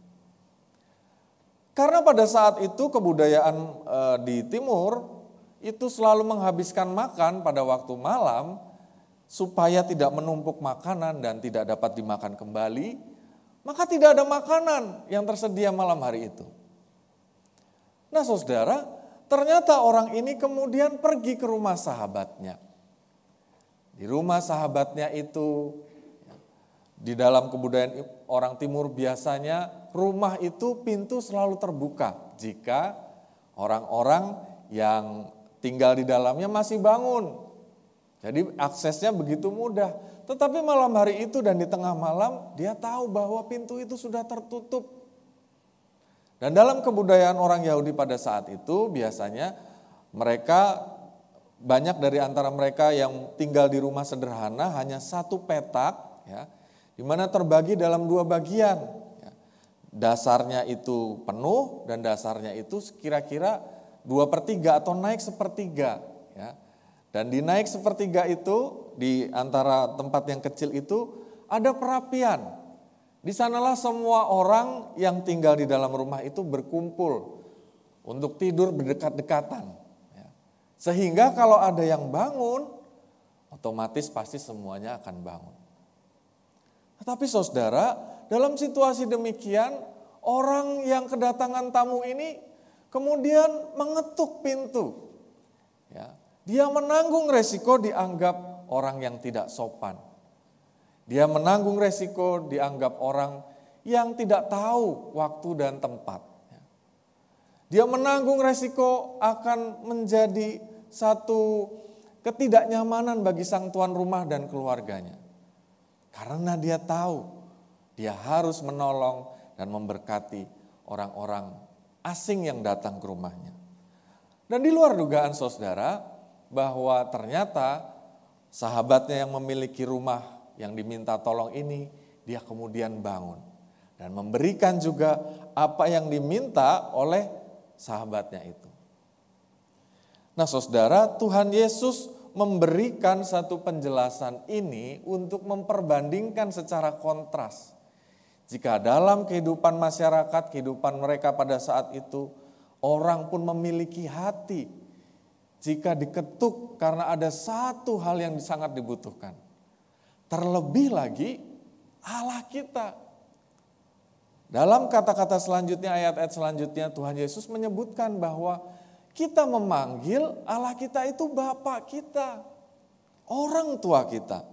Karena pada saat itu kebudayaan e, di timur itu selalu menghabiskan makan pada waktu malam supaya tidak menumpuk makanan dan tidak dapat dimakan kembali, maka tidak ada makanan yang tersedia malam hari itu. Nah saudara, ternyata orang ini kemudian pergi ke rumah sahabatnya. Di rumah sahabatnya itu, di dalam kebudayaan orang timur biasanya rumah itu pintu selalu terbuka jika orang-orang yang tinggal di dalamnya masih bangun. Jadi aksesnya begitu mudah. Tetapi malam hari itu dan di tengah malam dia tahu bahwa pintu itu sudah tertutup. Dan dalam kebudayaan orang Yahudi pada saat itu biasanya mereka banyak dari antara mereka yang tinggal di rumah sederhana hanya satu petak ya, di mana terbagi dalam dua bagian. Ya. Dasarnya itu penuh dan dasarnya itu kira-kira dua per tiga atau naik sepertiga. Ya. Dan di naik sepertiga itu di antara tempat yang kecil itu ada perapian. Di sanalah semua orang yang tinggal di dalam rumah itu berkumpul untuk tidur berdekat-dekatan. Ya. Sehingga kalau ada yang bangun, otomatis pasti semuanya akan bangun. Tetapi saudara, dalam situasi demikian, orang yang kedatangan tamu ini kemudian mengetuk pintu. Ya, dia menanggung resiko dianggap orang yang tidak sopan. Dia menanggung resiko dianggap orang yang tidak tahu waktu dan tempat. Dia menanggung resiko akan menjadi satu ketidaknyamanan bagi sang tuan rumah dan keluarganya. Karena dia tahu dia harus menolong dan memberkati orang-orang asing yang datang ke rumahnya. Dan di luar dugaan saudara bahwa ternyata sahabatnya yang memiliki rumah yang diminta tolong ini, dia kemudian bangun dan memberikan juga apa yang diminta oleh sahabatnya itu. Nah, saudara, Tuhan Yesus memberikan satu penjelasan ini untuk memperbandingkan secara kontras. Jika dalam kehidupan masyarakat, kehidupan mereka pada saat itu, orang pun memiliki hati. Jika diketuk karena ada satu hal yang sangat dibutuhkan, Terlebih lagi Allah kita. Dalam kata-kata selanjutnya, ayat-ayat selanjutnya Tuhan Yesus menyebutkan bahwa kita memanggil Allah kita itu Bapak kita, orang tua kita.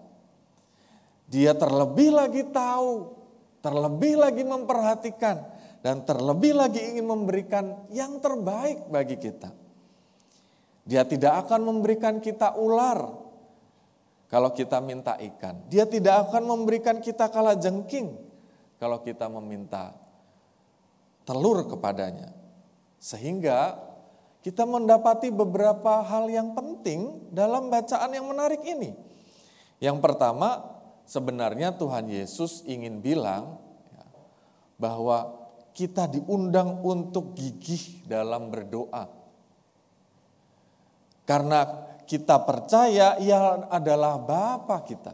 Dia terlebih lagi tahu, terlebih lagi memperhatikan, dan terlebih lagi ingin memberikan yang terbaik bagi kita. Dia tidak akan memberikan kita ular, kalau kita minta ikan. Dia tidak akan memberikan kita kala jengking kalau kita meminta telur kepadanya. Sehingga kita mendapati beberapa hal yang penting dalam bacaan yang menarik ini. Yang pertama, sebenarnya Tuhan Yesus ingin bilang ya, bahwa kita diundang untuk gigih dalam berdoa. Karena kita percaya ia adalah Bapa kita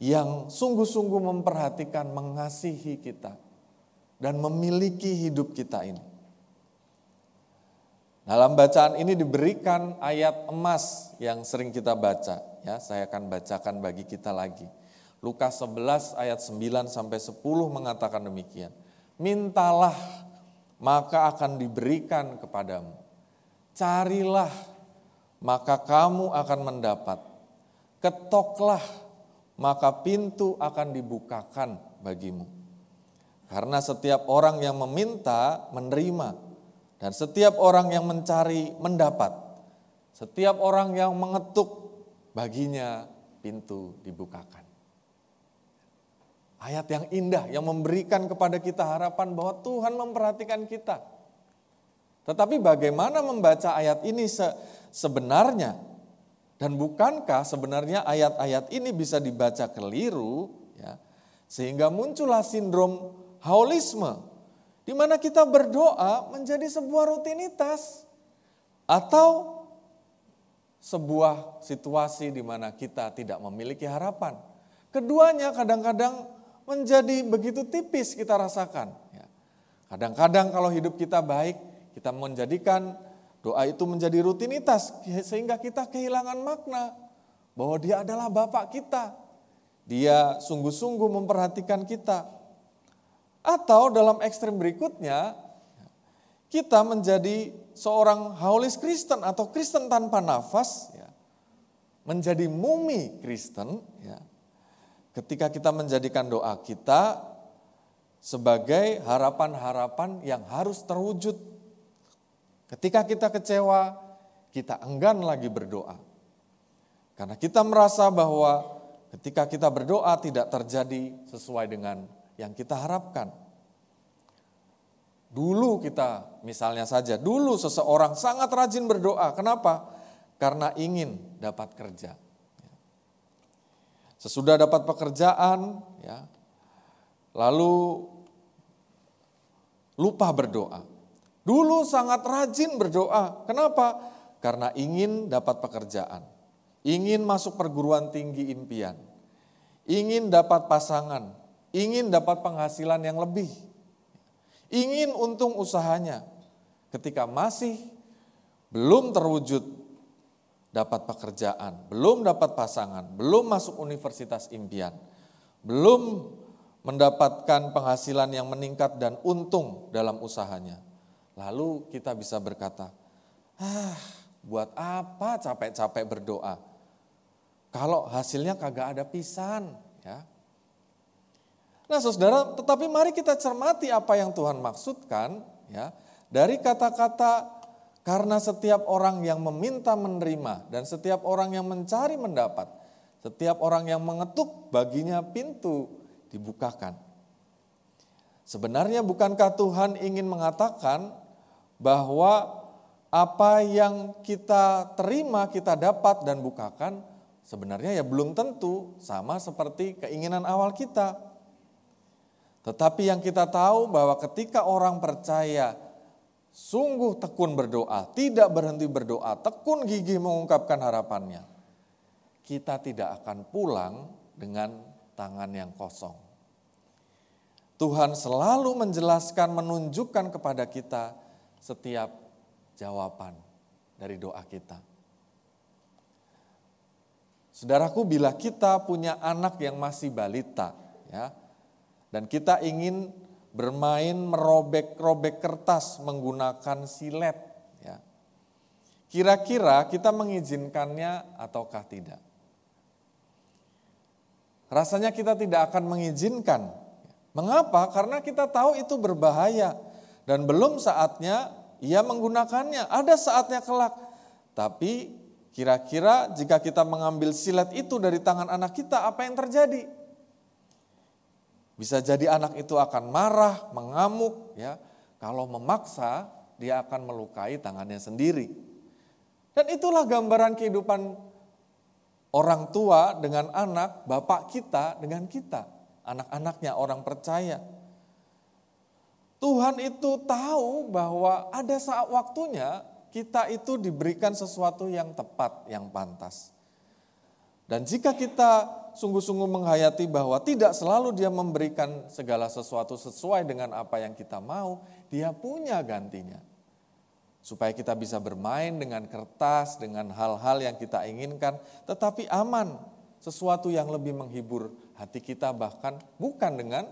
yang sungguh-sungguh memperhatikan, mengasihi kita dan memiliki hidup kita ini. Dalam bacaan ini diberikan ayat emas yang sering kita baca, ya. Saya akan bacakan bagi kita lagi. Lukas 11 ayat 9 sampai 10 mengatakan demikian. Mintalah maka akan diberikan kepadamu. Carilah maka kamu akan mendapat. Ketoklah, maka pintu akan dibukakan bagimu. Karena setiap orang yang meminta menerima, dan setiap orang yang mencari mendapat. Setiap orang yang mengetuk baginya pintu dibukakan. Ayat yang indah yang memberikan kepada kita harapan bahwa Tuhan memperhatikan kita. Tetapi bagaimana membaca ayat ini sebenarnya. Dan bukankah sebenarnya ayat-ayat ini bisa dibaca keliru ya, sehingga muncullah sindrom haulisme di mana kita berdoa menjadi sebuah rutinitas atau sebuah situasi di mana kita tidak memiliki harapan. Keduanya kadang-kadang menjadi begitu tipis kita rasakan. Ya. Kadang-kadang kalau hidup kita baik, kita menjadikan Doa itu menjadi rutinitas sehingga kita kehilangan makna bahwa dia adalah Bapak kita. Dia sungguh-sungguh memperhatikan kita. Atau dalam ekstrem berikutnya, kita menjadi seorang haulis Kristen atau Kristen tanpa nafas, ya, menjadi mumi Kristen, ya, ketika kita menjadikan doa kita sebagai harapan-harapan yang harus terwujud. Ketika kita kecewa, kita enggan lagi berdoa. Karena kita merasa bahwa ketika kita berdoa tidak terjadi sesuai dengan yang kita harapkan. Dulu kita, misalnya saja, dulu seseorang sangat rajin berdoa. Kenapa? Karena ingin dapat kerja. Sesudah dapat pekerjaan, ya, lalu lupa berdoa. Dulu sangat rajin berdoa. Kenapa? Karena ingin dapat pekerjaan, ingin masuk perguruan tinggi impian, ingin dapat pasangan, ingin dapat penghasilan yang lebih, ingin untung usahanya. Ketika masih belum terwujud dapat pekerjaan, belum dapat pasangan, belum masuk universitas impian, belum mendapatkan penghasilan yang meningkat dan untung dalam usahanya. Lalu kita bisa berkata, ah buat apa capek-capek berdoa? Kalau hasilnya kagak ada pisan, ya. Nah, Saudara, tetapi mari kita cermati apa yang Tuhan maksudkan, ya. Dari kata-kata karena setiap orang yang meminta menerima dan setiap orang yang mencari mendapat, setiap orang yang mengetuk baginya pintu dibukakan. Sebenarnya bukankah Tuhan ingin mengatakan bahwa apa yang kita terima, kita dapat dan bukakan, sebenarnya ya belum tentu sama seperti keinginan awal kita. Tetapi yang kita tahu bahwa ketika orang percaya sungguh tekun berdoa, tidak berhenti berdoa, tekun gigih mengungkapkan harapannya, kita tidak akan pulang dengan tangan yang kosong. Tuhan selalu menjelaskan, menunjukkan kepada kita setiap jawaban dari doa kita. Saudaraku, bila kita punya anak yang masih balita, ya, dan kita ingin bermain merobek-robek kertas menggunakan silet, ya, kira-kira kita mengizinkannya ataukah tidak? Rasanya kita tidak akan mengizinkan. Mengapa? Karena kita tahu itu berbahaya dan belum saatnya ia menggunakannya. Ada saatnya kelak. Tapi kira-kira jika kita mengambil silet itu dari tangan anak kita, apa yang terjadi? Bisa jadi anak itu akan marah, mengamuk, ya. Kalau memaksa, dia akan melukai tangannya sendiri. Dan itulah gambaran kehidupan orang tua dengan anak, bapak kita dengan kita, anak-anaknya orang percaya. Tuhan itu tahu bahwa ada saat waktunya kita itu diberikan sesuatu yang tepat, yang pantas. Dan jika kita sungguh-sungguh menghayati bahwa tidak selalu dia memberikan segala sesuatu sesuai dengan apa yang kita mau, dia punya gantinya. Supaya kita bisa bermain dengan kertas, dengan hal-hal yang kita inginkan, tetapi aman. Sesuatu yang lebih menghibur hati kita bahkan bukan dengan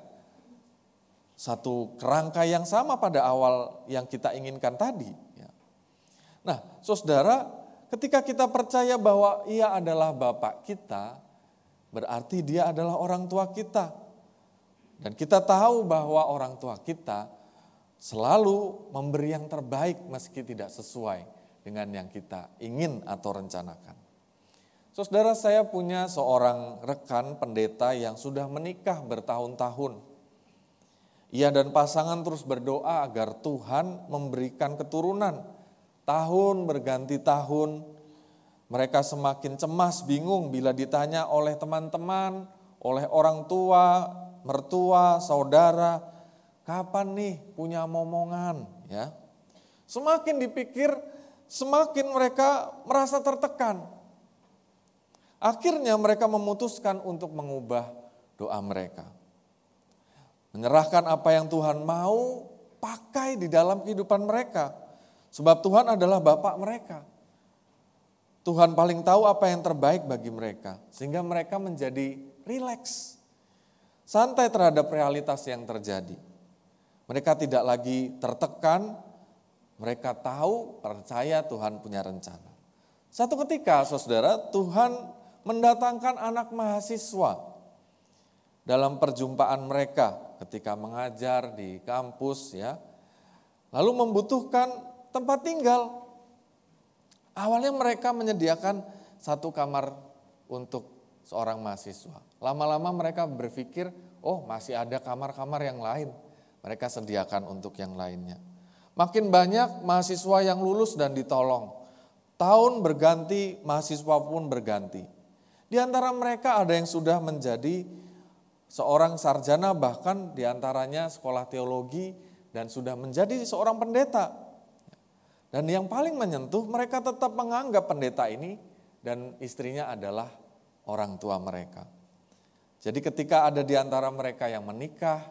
satu kerangka yang sama pada awal yang kita inginkan tadi. Ya. Nah, saudara, ketika kita percaya bahwa ia adalah Bapak kita, berarti dia adalah orang tua kita. Dan kita tahu bahwa orang tua kita selalu memberi yang terbaik meski tidak sesuai dengan yang kita ingin atau rencanakan. Saudara, saya punya seorang rekan pendeta yang sudah menikah bertahun-tahun ia dan pasangan terus berdoa agar Tuhan memberikan keturunan. Tahun berganti tahun, mereka semakin cemas, bingung bila ditanya oleh teman-teman, oleh orang tua, mertua, saudara, kapan nih punya momongan, ya. Semakin dipikir, semakin mereka merasa tertekan. Akhirnya mereka memutuskan untuk mengubah doa mereka. Menyerahkan apa yang Tuhan mau pakai di dalam kehidupan mereka. Sebab Tuhan adalah Bapak mereka. Tuhan paling tahu apa yang terbaik bagi mereka, sehingga mereka menjadi rileks, santai terhadap realitas yang terjadi. Mereka tidak lagi tertekan, mereka tahu, percaya Tuhan punya rencana. Satu ketika, saudara, Tuhan mendatangkan anak mahasiswa dalam perjumpaan mereka ketika mengajar di kampus, ya, lalu membutuhkan tempat tinggal. Awalnya mereka menyediakan satu kamar untuk seorang mahasiswa. Lama-lama mereka berpikir, oh masih ada kamar-kamar yang lain. Mereka sediakan untuk yang lainnya. Makin banyak mahasiswa yang lulus dan ditolong. Tahun berganti, mahasiswa pun berganti. Di antara mereka ada yang sudah menjadi seorang sarjana, bahkan di antaranya sekolah teologi dan sudah menjadi seorang pendeta. Dan yang paling menyentuh, mereka tetap menganggap pendeta ini dan istrinya adalah orang tua mereka. Jadi ketika ada di antara mereka yang menikah,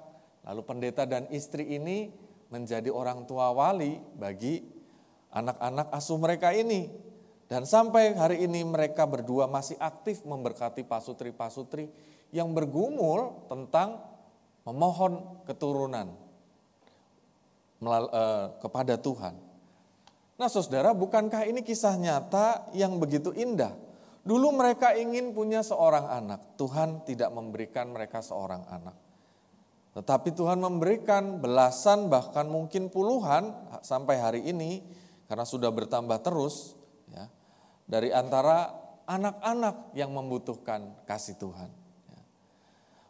lalu pendeta dan istri ini menjadi orang tua wali bagi anak-anak asuh mereka ini. Dan sampai hari ini mereka berdua masih aktif memberkati pasutri-pasutri yang bergumul tentang memohon keturunan eh, kepada Tuhan. Nah saudara, bukankah ini kisah nyata yang begitu indah? Dulu mereka ingin punya seorang anak, Tuhan tidak memberikan mereka seorang anak. Tetapi Tuhan memberikan belasan bahkan mungkin puluhan sampai hari ini karena sudah bertambah terus ya, dari antara anak-anak yang membutuhkan kasih Tuhan.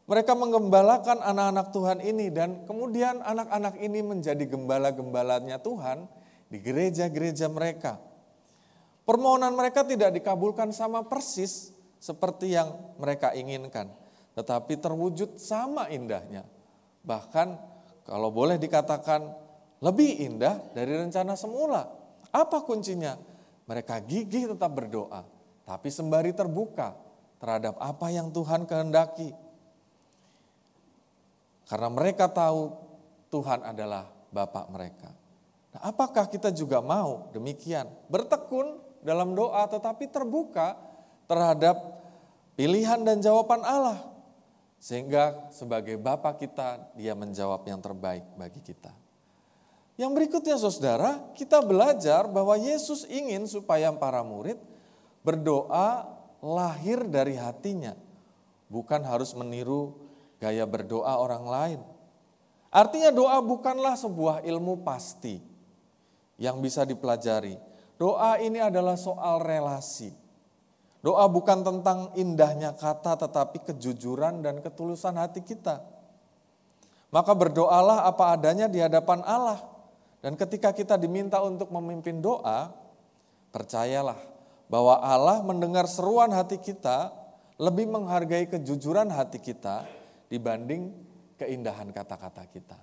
Mereka menggembalakan anak-anak Tuhan ini dan kemudian anak-anak ini menjadi gembala-gembalanya Tuhan di gereja-gereja mereka. Permohonan mereka tidak dikabulkan sama persis seperti yang mereka inginkan, tetapi terwujud sama indahnya. Bahkan kalau boleh dikatakan lebih indah dari rencana semula. Apa kuncinya? Mereka gigih tetap berdoa, tapi sembari terbuka terhadap apa yang Tuhan kehendaki. Karena mereka tahu Tuhan adalah Bapak mereka. Nah, apakah kita juga mau demikian? Bertekun dalam doa tetapi terbuka terhadap pilihan dan jawaban Allah. Sehingga sebagai Bapak kita, dia menjawab yang terbaik bagi kita. Yang berikutnya saudara, kita belajar bahwa Yesus ingin supaya para murid berdoa lahir dari hatinya. Bukan harus meniru gaya berdoa orang lain. Artinya doa bukanlah sebuah ilmu pasti yang bisa dipelajari. Doa ini adalah soal relasi. Doa bukan tentang indahnya kata tetapi kejujuran dan ketulusan hati kita. Maka berdoalah apa adanya di hadapan Allah. Dan ketika kita diminta untuk memimpin doa, percayalah bahwa Allah mendengar seruan hati kita lebih menghargai kejujuran hati kita dibanding keindahan kata-kata kita.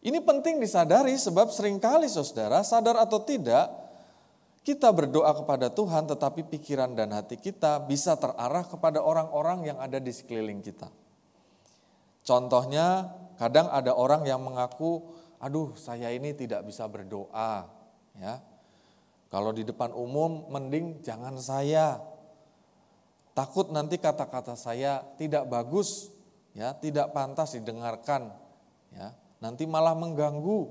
Ini penting disadari sebab sering kali saudara sadar atau tidak kita berdoa kepada Tuhan tetapi pikiran dan hati kita bisa terarah kepada orang-orang yang ada di sekeliling kita. Contohnya kadang ada orang yang mengaku, aduh saya ini tidak bisa berdoa. ya Kalau di depan umum mending jangan saya. Takut nanti kata-kata saya tidak bagus, ya tidak pantas didengarkan. Ya, nanti malah mengganggu.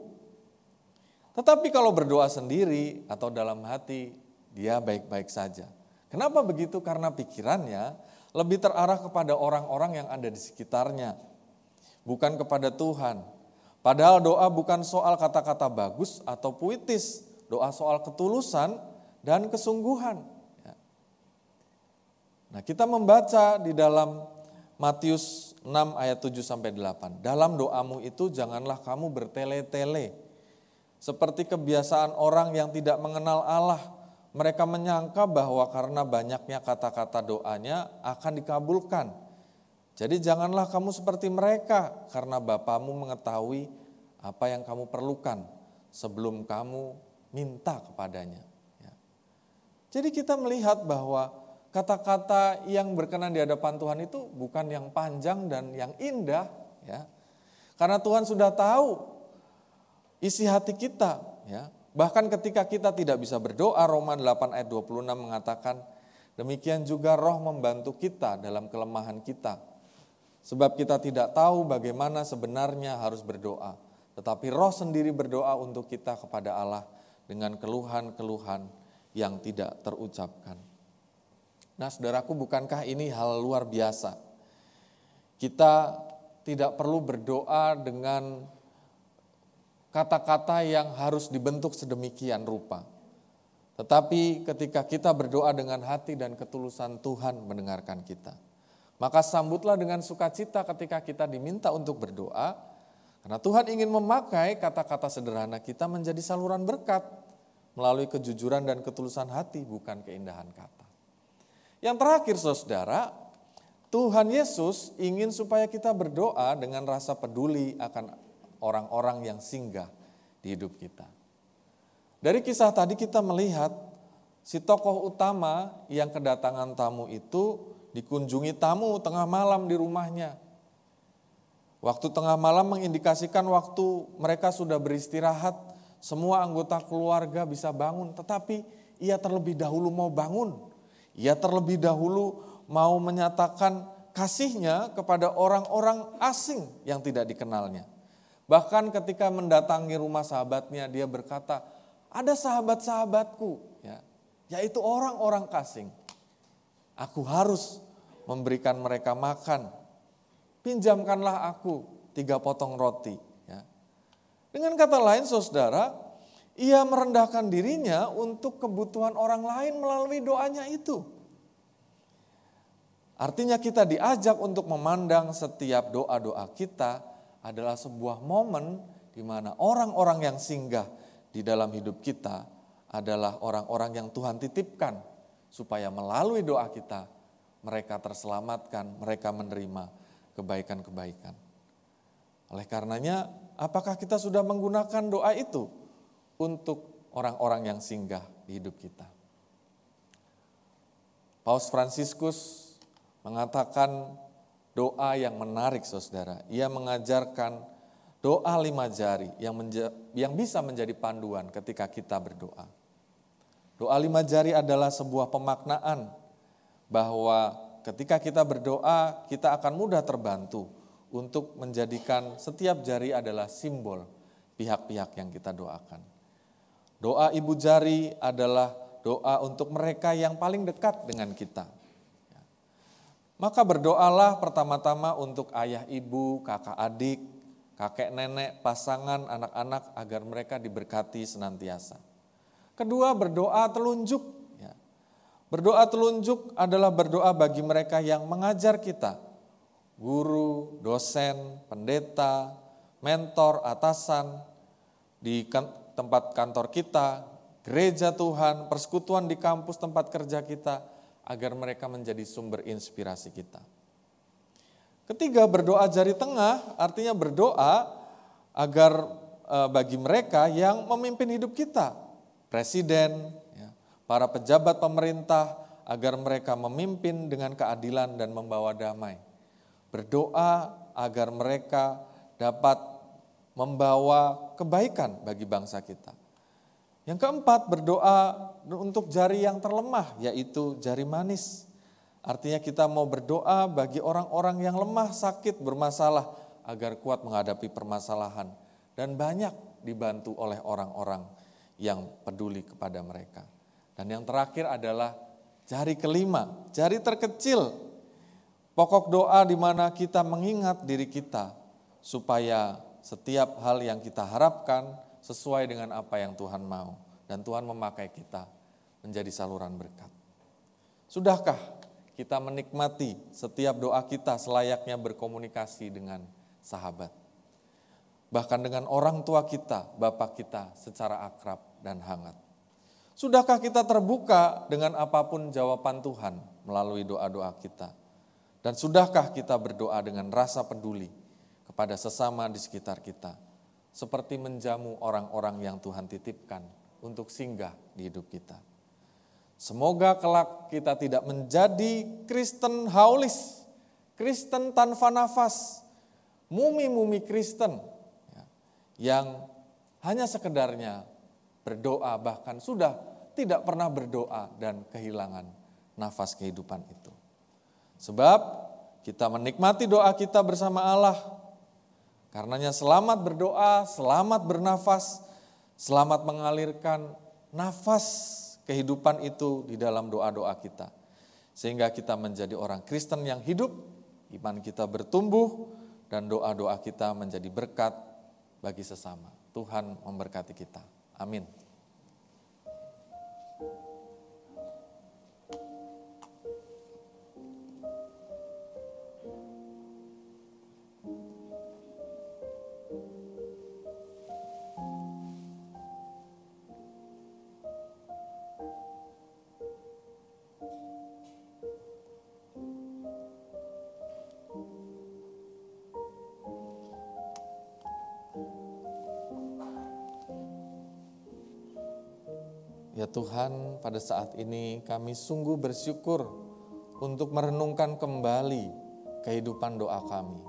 Tetapi kalau berdoa sendiri atau dalam hati, dia baik-baik saja. Kenapa begitu? Karena pikirannya lebih terarah kepada orang-orang yang ada di sekitarnya, bukan kepada Tuhan. Padahal doa bukan soal kata-kata bagus atau puitis, doa soal ketulusan dan kesungguhan. Nah, kita membaca di dalam Matius 6 ayat 7 sampai 8. Dalam doamu itu janganlah kamu bertele-tele. Seperti kebiasaan orang yang tidak mengenal Allah. Mereka menyangka bahwa karena banyaknya kata-kata doanya akan dikabulkan. Jadi janganlah kamu seperti mereka karena Bapamu mengetahui apa yang kamu perlukan sebelum kamu minta kepadanya. Ya. Jadi kita melihat bahwa kata-kata yang berkenan di hadapan Tuhan itu bukan yang panjang dan yang indah ya. Karena Tuhan sudah tahu isi hati kita ya. Bahkan ketika kita tidak bisa berdoa, Roma 8 ayat 26 mengatakan, demikian juga roh membantu kita dalam kelemahan kita. Sebab kita tidak tahu bagaimana sebenarnya harus berdoa. Tetapi roh sendiri berdoa untuk kita kepada Allah dengan keluhan-keluhan yang tidak terucapkan. Nah saudaraku bukankah ini hal luar biasa? Kita tidak perlu berdoa dengan kata-kata yang harus dibentuk sedemikian rupa. Tetapi ketika kita berdoa dengan hati dan ketulusan Tuhan mendengarkan kita. Maka sambutlah dengan sukacita ketika kita diminta untuk berdoa. Karena Tuhan ingin memakai kata-kata sederhana kita menjadi saluran berkat. Melalui kejujuran dan ketulusan hati bukan keindahan kata. Yang terakhir saudara, Tuhan Yesus ingin supaya kita berdoa dengan rasa peduli akan orang-orang yang singgah di hidup kita. Dari kisah tadi kita melihat si tokoh utama yang kedatangan tamu itu dikunjungi tamu tengah malam di rumahnya. Waktu tengah malam mengindikasikan waktu mereka sudah beristirahat, semua anggota keluarga bisa bangun, tetapi ia terlebih dahulu mau bangun. Ia terlebih dahulu mau menyatakan kasihnya kepada orang-orang asing yang tidak dikenalnya. Bahkan ketika mendatangi rumah sahabatnya dia berkata, ada sahabat-sahabatku, ya, yaitu orang-orang kasing. Aku harus memberikan mereka makan. Pinjamkanlah aku tiga potong roti. Ya. Dengan kata lain saudara, ia merendahkan dirinya untuk kebutuhan orang lain melalui doanya itu. Artinya kita diajak untuk memandang setiap doa-doa kita adalah sebuah momen di mana orang-orang yang singgah di dalam hidup kita adalah orang-orang yang Tuhan titipkan supaya melalui doa kita mereka terselamatkan, mereka menerima kebaikan-kebaikan. Oleh karenanya, apakah kita sudah menggunakan doa itu untuk orang-orang yang singgah di hidup kita? Paus Fransiskus mengatakan doa yang menarik saudara. Ia mengajarkan doa lima jari yang, menja, yang bisa menjadi panduan ketika kita berdoa. Doa lima jari adalah sebuah pemaknaan bahwa ketika kita berdoa kita akan mudah terbantu untuk menjadikan setiap jari adalah simbol pihak-pihak yang kita doakan. Doa ibu jari adalah doa untuk mereka yang paling dekat dengan kita maka berdoalah pertama-tama untuk ayah ibu, kakak adik, kakek nenek, pasangan, anak-anak agar mereka diberkati senantiasa. Kedua berdoa telunjuk. Ya. Berdoa telunjuk adalah berdoa bagi mereka yang mengajar kita. Guru, dosen, pendeta, mentor, atasan, di tempat kantor kita, gereja Tuhan, persekutuan di kampus tempat kerja kita, agar mereka menjadi sumber inspirasi kita. Ketiga, berdoa jari tengah artinya berdoa agar e, bagi mereka yang memimpin hidup kita, presiden, ya, para pejabat pemerintah, agar mereka memimpin dengan keadilan dan membawa damai. Berdoa agar mereka dapat membawa kebaikan bagi bangsa kita. Yang keempat, berdoa untuk jari yang terlemah, yaitu jari manis. Artinya kita mau berdoa bagi orang-orang yang lemah, sakit, bermasalah, agar kuat menghadapi permasalahan. Dan banyak dibantu oleh orang-orang yang peduli kepada mereka. Dan yang terakhir adalah jari kelima, jari terkecil. Pokok doa di mana kita mengingat diri kita supaya setiap hal yang kita harapkan, sesuai dengan apa yang Tuhan mau. Dan Tuhan memakai kita menjadi saluran berkat. Sudahkah kita menikmati setiap doa kita selayaknya berkomunikasi dengan sahabat? Bahkan dengan orang tua kita, bapak kita secara akrab dan hangat. Sudahkah kita terbuka dengan apa pun jawaban Tuhan melalui doa-doa kita? Dan sudahkah kita berdoa dengan rasa peduli kepada sesama di sekitar kita? seperti menjamu orang-orang yang Tuhan titipkan untuk singgah di hidup kita. Semoga kelak kita tidak menjadi Kristen haulis, Kristen tanpa nafas, mumi-mumi Kristen ya, yang hanya sekedarnya berdoa, bahkan sudah tidak pernah berdoa dan kehilangan nafas kehidupan itu. Sebab kita menikmati doa kita bersama Allah. Karenanya selamat berdoa, selamat bernafas, selamat mengalirkan nafas kehidupan itu di dalam doa-doa kita. Sehingga kita menjadi orang Kristen yang hidup, iman kita bertumbuh, dan doa-doa kita menjadi berkat bagi sesama. Tuhan memberkati kita. Amin. Tuhan, pada saat ini kami sungguh bersyukur untuk merenungkan kembali kehidupan doa kami.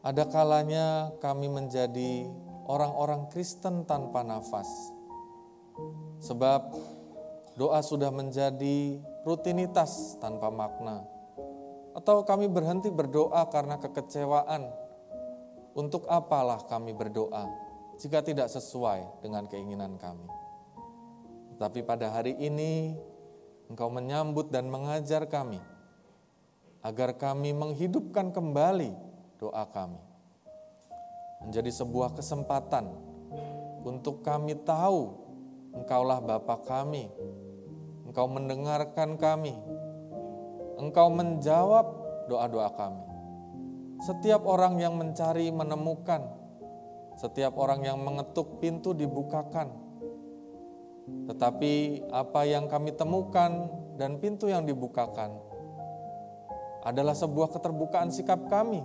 Ada kalanya kami menjadi orang-orang Kristen tanpa nafas. Sebab doa sudah menjadi rutinitas tanpa makna. Atau kami berhenti berdoa karena kekecewaan. Untuk apalah kami berdoa jika tidak sesuai dengan keinginan kami. Tapi pada hari ini Engkau menyambut dan mengajar kami agar kami menghidupkan kembali doa kami. Menjadi sebuah kesempatan untuk kami tahu Engkaulah Bapa kami. Engkau mendengarkan kami. Engkau menjawab doa-doa kami. Setiap orang yang mencari menemukan. Setiap orang yang mengetuk pintu dibukakan tetapi apa yang kami temukan dan pintu yang dibukakan adalah sebuah keterbukaan sikap kami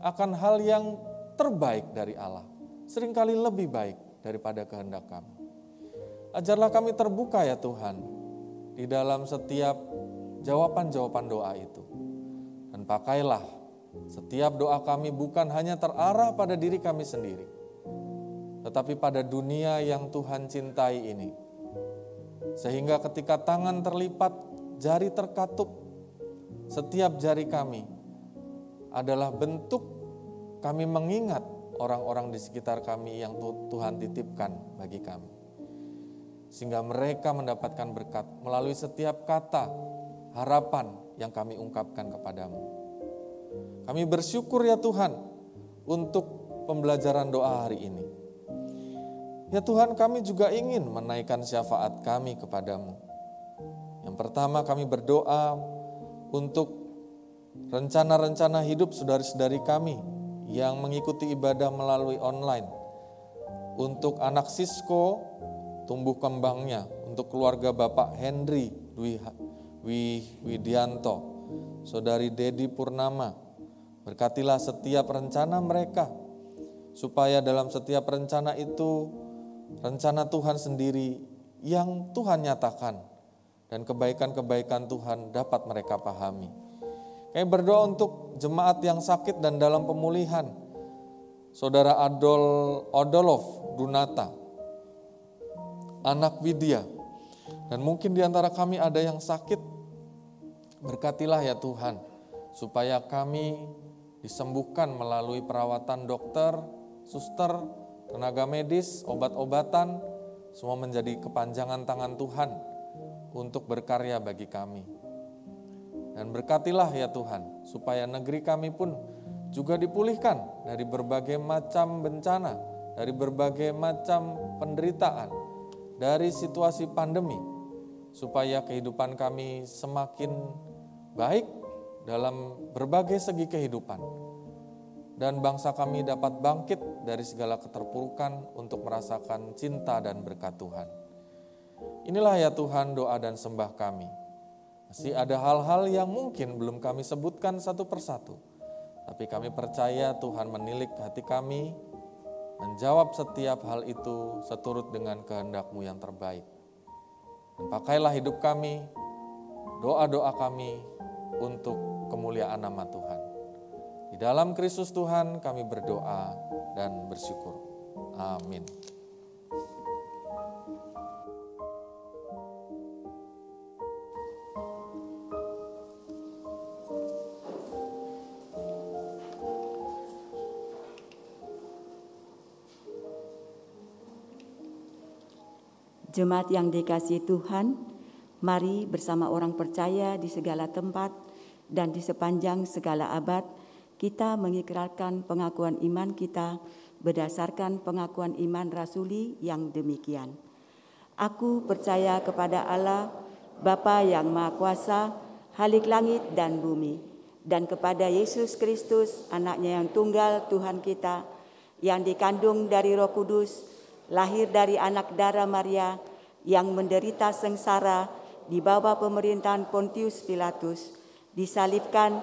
akan hal yang terbaik dari Allah. Seringkali lebih baik daripada kehendak kami. Ajarlah kami terbuka ya Tuhan di dalam setiap jawaban-jawaban doa itu. Dan pakailah setiap doa kami bukan hanya terarah pada diri kami sendiri, tetapi pada dunia yang Tuhan cintai ini. Sehingga ketika tangan terlipat, jari terkatup, setiap jari kami adalah bentuk kami mengingat orang-orang di sekitar kami yang Tuhan titipkan bagi kami. Sehingga mereka mendapatkan berkat melalui setiap kata harapan yang kami ungkapkan kepadamu. Kami bersyukur ya Tuhan untuk pembelajaran doa hari ini. Ya Tuhan kami juga ingin menaikkan syafaat kami kepadamu. Yang pertama kami berdoa untuk rencana-rencana hidup saudari-saudari kami yang mengikuti ibadah melalui online. Untuk anak Sisko tumbuh kembangnya, untuk keluarga Bapak Henry Widianto, Saudari Dedi Purnama, berkatilah setiap rencana mereka, supaya dalam setiap rencana itu rencana Tuhan sendiri yang Tuhan nyatakan dan kebaikan-kebaikan Tuhan dapat mereka pahami. Kami berdoa untuk jemaat yang sakit dan dalam pemulihan. Saudara Adol Odolov Dunata, anak Widya, dan mungkin di antara kami ada yang sakit. Berkatilah ya Tuhan, supaya kami disembuhkan melalui perawatan dokter, suster, tenaga medis, obat-obatan, semua menjadi kepanjangan tangan Tuhan untuk berkarya bagi kami. Dan berkatilah ya Tuhan, supaya negeri kami pun juga dipulihkan dari berbagai macam bencana, dari berbagai macam penderitaan, dari situasi pandemi, supaya kehidupan kami semakin baik dalam berbagai segi kehidupan dan bangsa kami dapat bangkit dari segala keterpurukan untuk merasakan cinta dan berkat Tuhan. Inilah ya Tuhan doa dan sembah kami. Masih ada hal-hal yang mungkin belum kami sebutkan satu persatu, tapi kami percaya Tuhan menilik hati kami, menjawab setiap hal itu seturut dengan kehendak-Mu yang terbaik. Dan pakailah hidup kami, doa-doa kami untuk kemuliaan nama Tuhan. Di dalam Kristus Tuhan kami berdoa dan bersyukur. Amin. Jemaat yang dikasih Tuhan, mari bersama orang percaya di segala tempat dan di sepanjang segala abad kita mengikrarkan pengakuan iman kita berdasarkan pengakuan iman rasuli yang demikian. Aku percaya kepada Allah, Bapa yang Maha Kuasa, Halik langit dan bumi, dan kepada Yesus Kristus, anaknya yang tunggal Tuhan kita, yang dikandung dari roh kudus, lahir dari anak darah Maria, yang menderita sengsara di bawah pemerintahan Pontius Pilatus, disalibkan,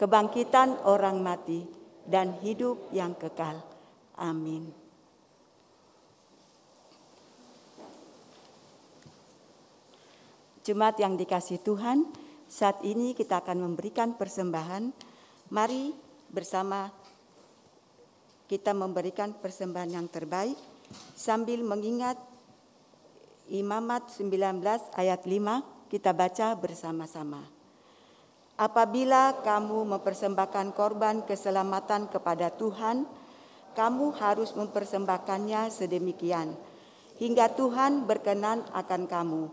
kebangkitan orang mati, dan hidup yang kekal. Amin. Jemaat yang dikasih Tuhan, saat ini kita akan memberikan persembahan. Mari bersama kita memberikan persembahan yang terbaik sambil mengingat Imamat 19 ayat 5 kita baca bersama-sama. Apabila kamu mempersembahkan korban keselamatan kepada Tuhan, kamu harus mempersembahkannya sedemikian hingga Tuhan berkenan akan kamu.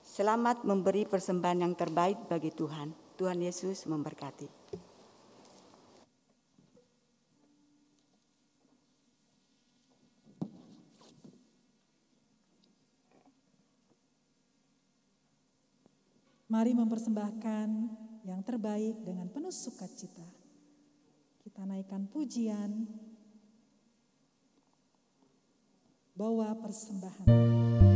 Selamat memberi persembahan yang terbaik bagi Tuhan. Tuhan Yesus memberkati. Mari mempersembahkan yang terbaik dengan penuh sukacita. Kita naikkan pujian, bawa persembahan.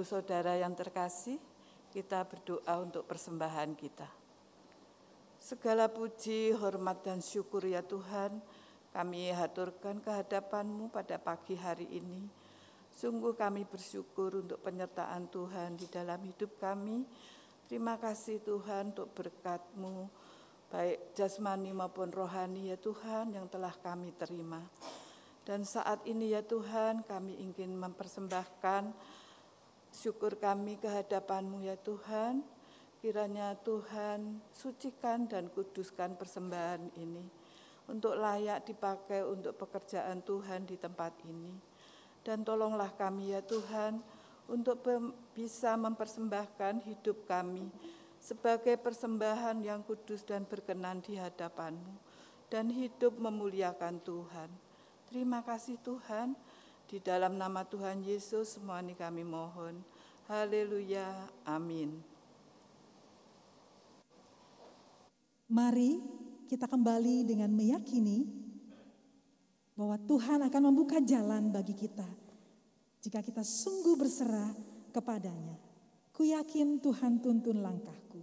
Ibu Saudara yang terkasih, kita berdoa untuk persembahan kita. Segala puji, hormat, dan syukur ya Tuhan, kami haturkan kehadapan-Mu pada pagi hari ini. Sungguh kami bersyukur untuk penyertaan Tuhan di dalam hidup kami. Terima kasih Tuhan untuk berkat-Mu, baik jasmani maupun rohani ya Tuhan yang telah kami terima. Dan saat ini ya Tuhan kami ingin mempersembahkan syukur kami kehadapan-Mu ya Tuhan. Kiranya Tuhan sucikan dan kuduskan persembahan ini untuk layak dipakai untuk pekerjaan Tuhan di tempat ini. Dan tolonglah kami ya Tuhan untuk bisa mempersembahkan hidup kami sebagai persembahan yang kudus dan berkenan di hadapan-Mu dan hidup memuliakan Tuhan. Terima kasih Tuhan, di dalam nama Tuhan Yesus semua ini kami mohon. Haleluya, amin. Mari kita kembali dengan meyakini bahwa Tuhan akan membuka jalan bagi kita jika kita sungguh berserah kepadanya. Ku yakin Tuhan tuntun langkahku.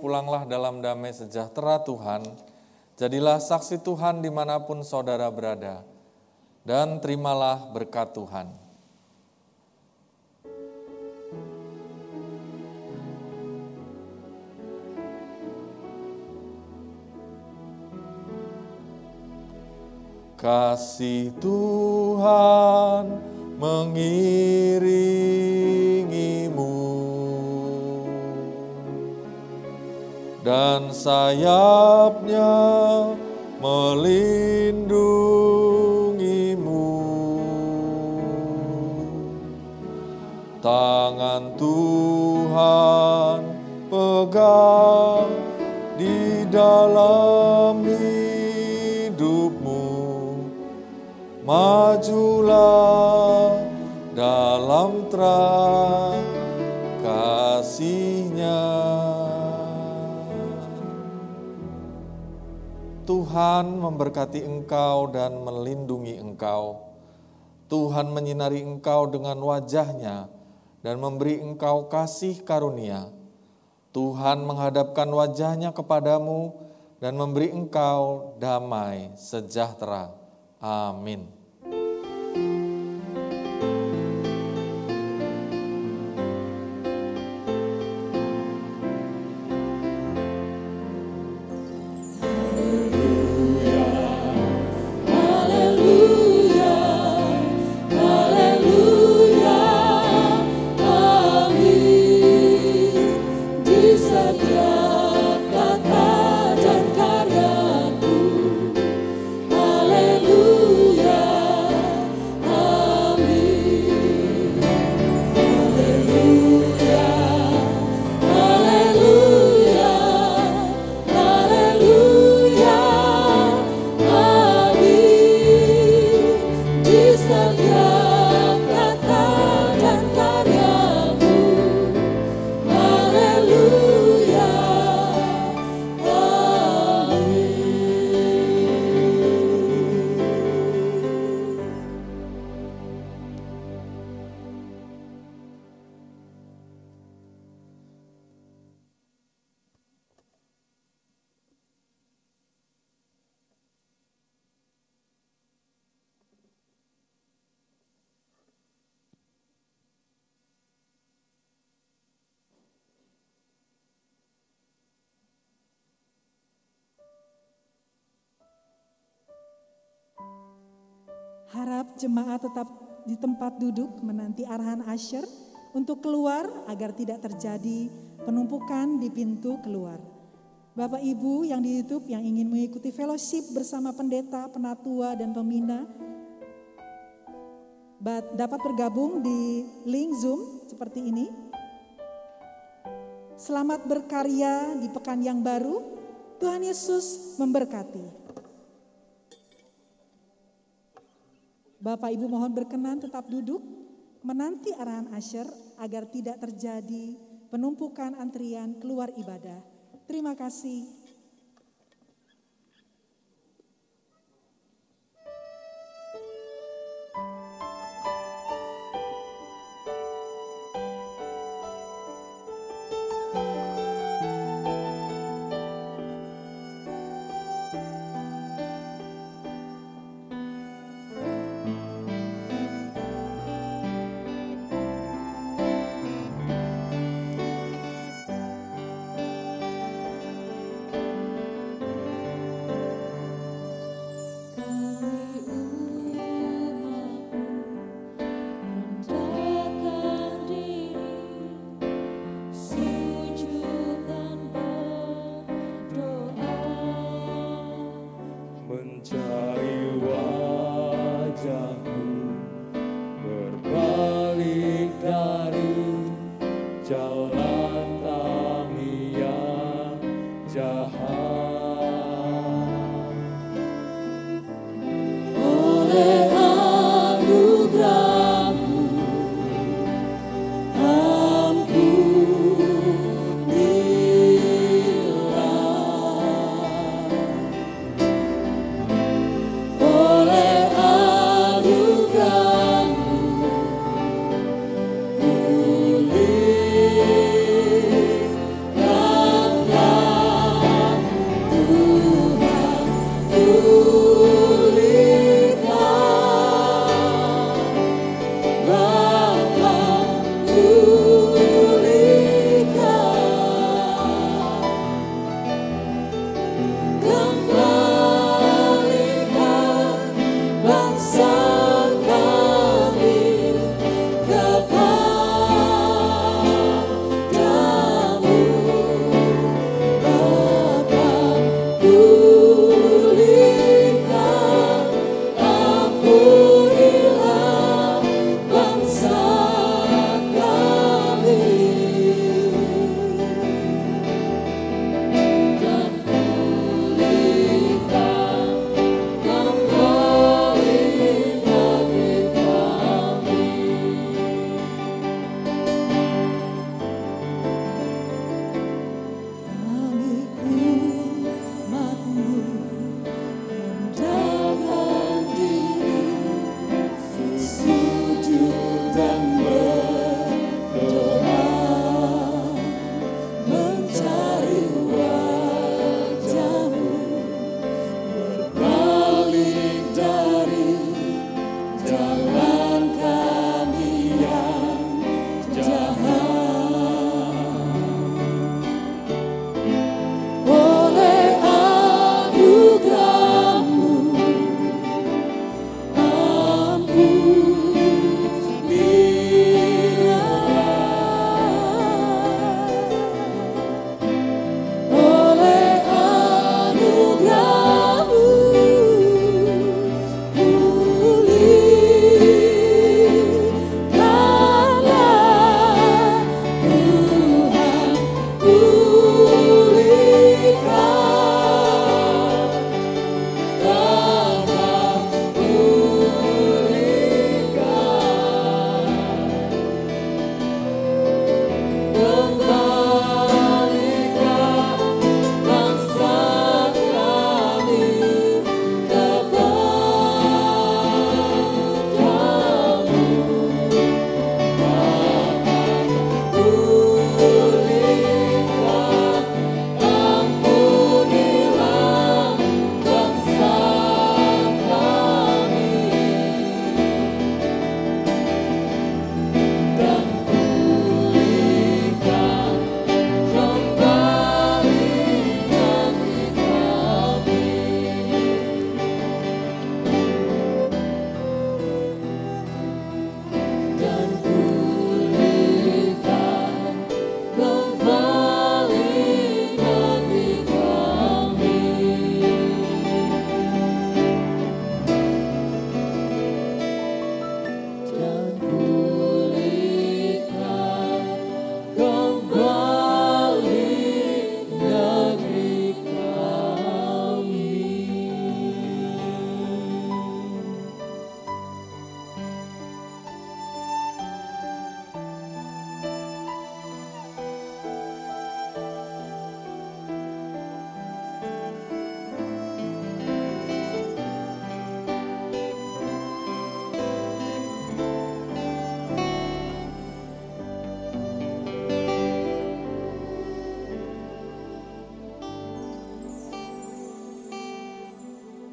Pulanglah dalam damai sejahtera Tuhan, jadilah saksi Tuhan di mana pun saudara berada, dan terimalah berkat Tuhan. Kasih Tuhan mengiringimu dan sayapnya melindungimu. Tangan Tuhan pegang di dalam hidupmu, majulah dalam terang. Tuhan memberkati engkau dan melindungi engkau. Tuhan menyinari engkau dengan wajahnya dan memberi engkau kasih karunia. Tuhan menghadapkan wajahnya kepadamu dan memberi engkau damai sejahtera. Amin. Harap jemaat tetap di tempat duduk menanti arahan Asher untuk keluar agar tidak terjadi penumpukan di pintu keluar. Bapak Ibu yang di YouTube yang ingin mengikuti fellowship bersama pendeta, penatua, dan pembina dapat bergabung di link Zoom seperti ini. Selamat berkarya di pekan yang baru. Tuhan Yesus memberkati. Bapak Ibu mohon berkenan tetap duduk menanti arahan Asher agar tidak terjadi penumpukan antrian keluar ibadah. Terima kasih.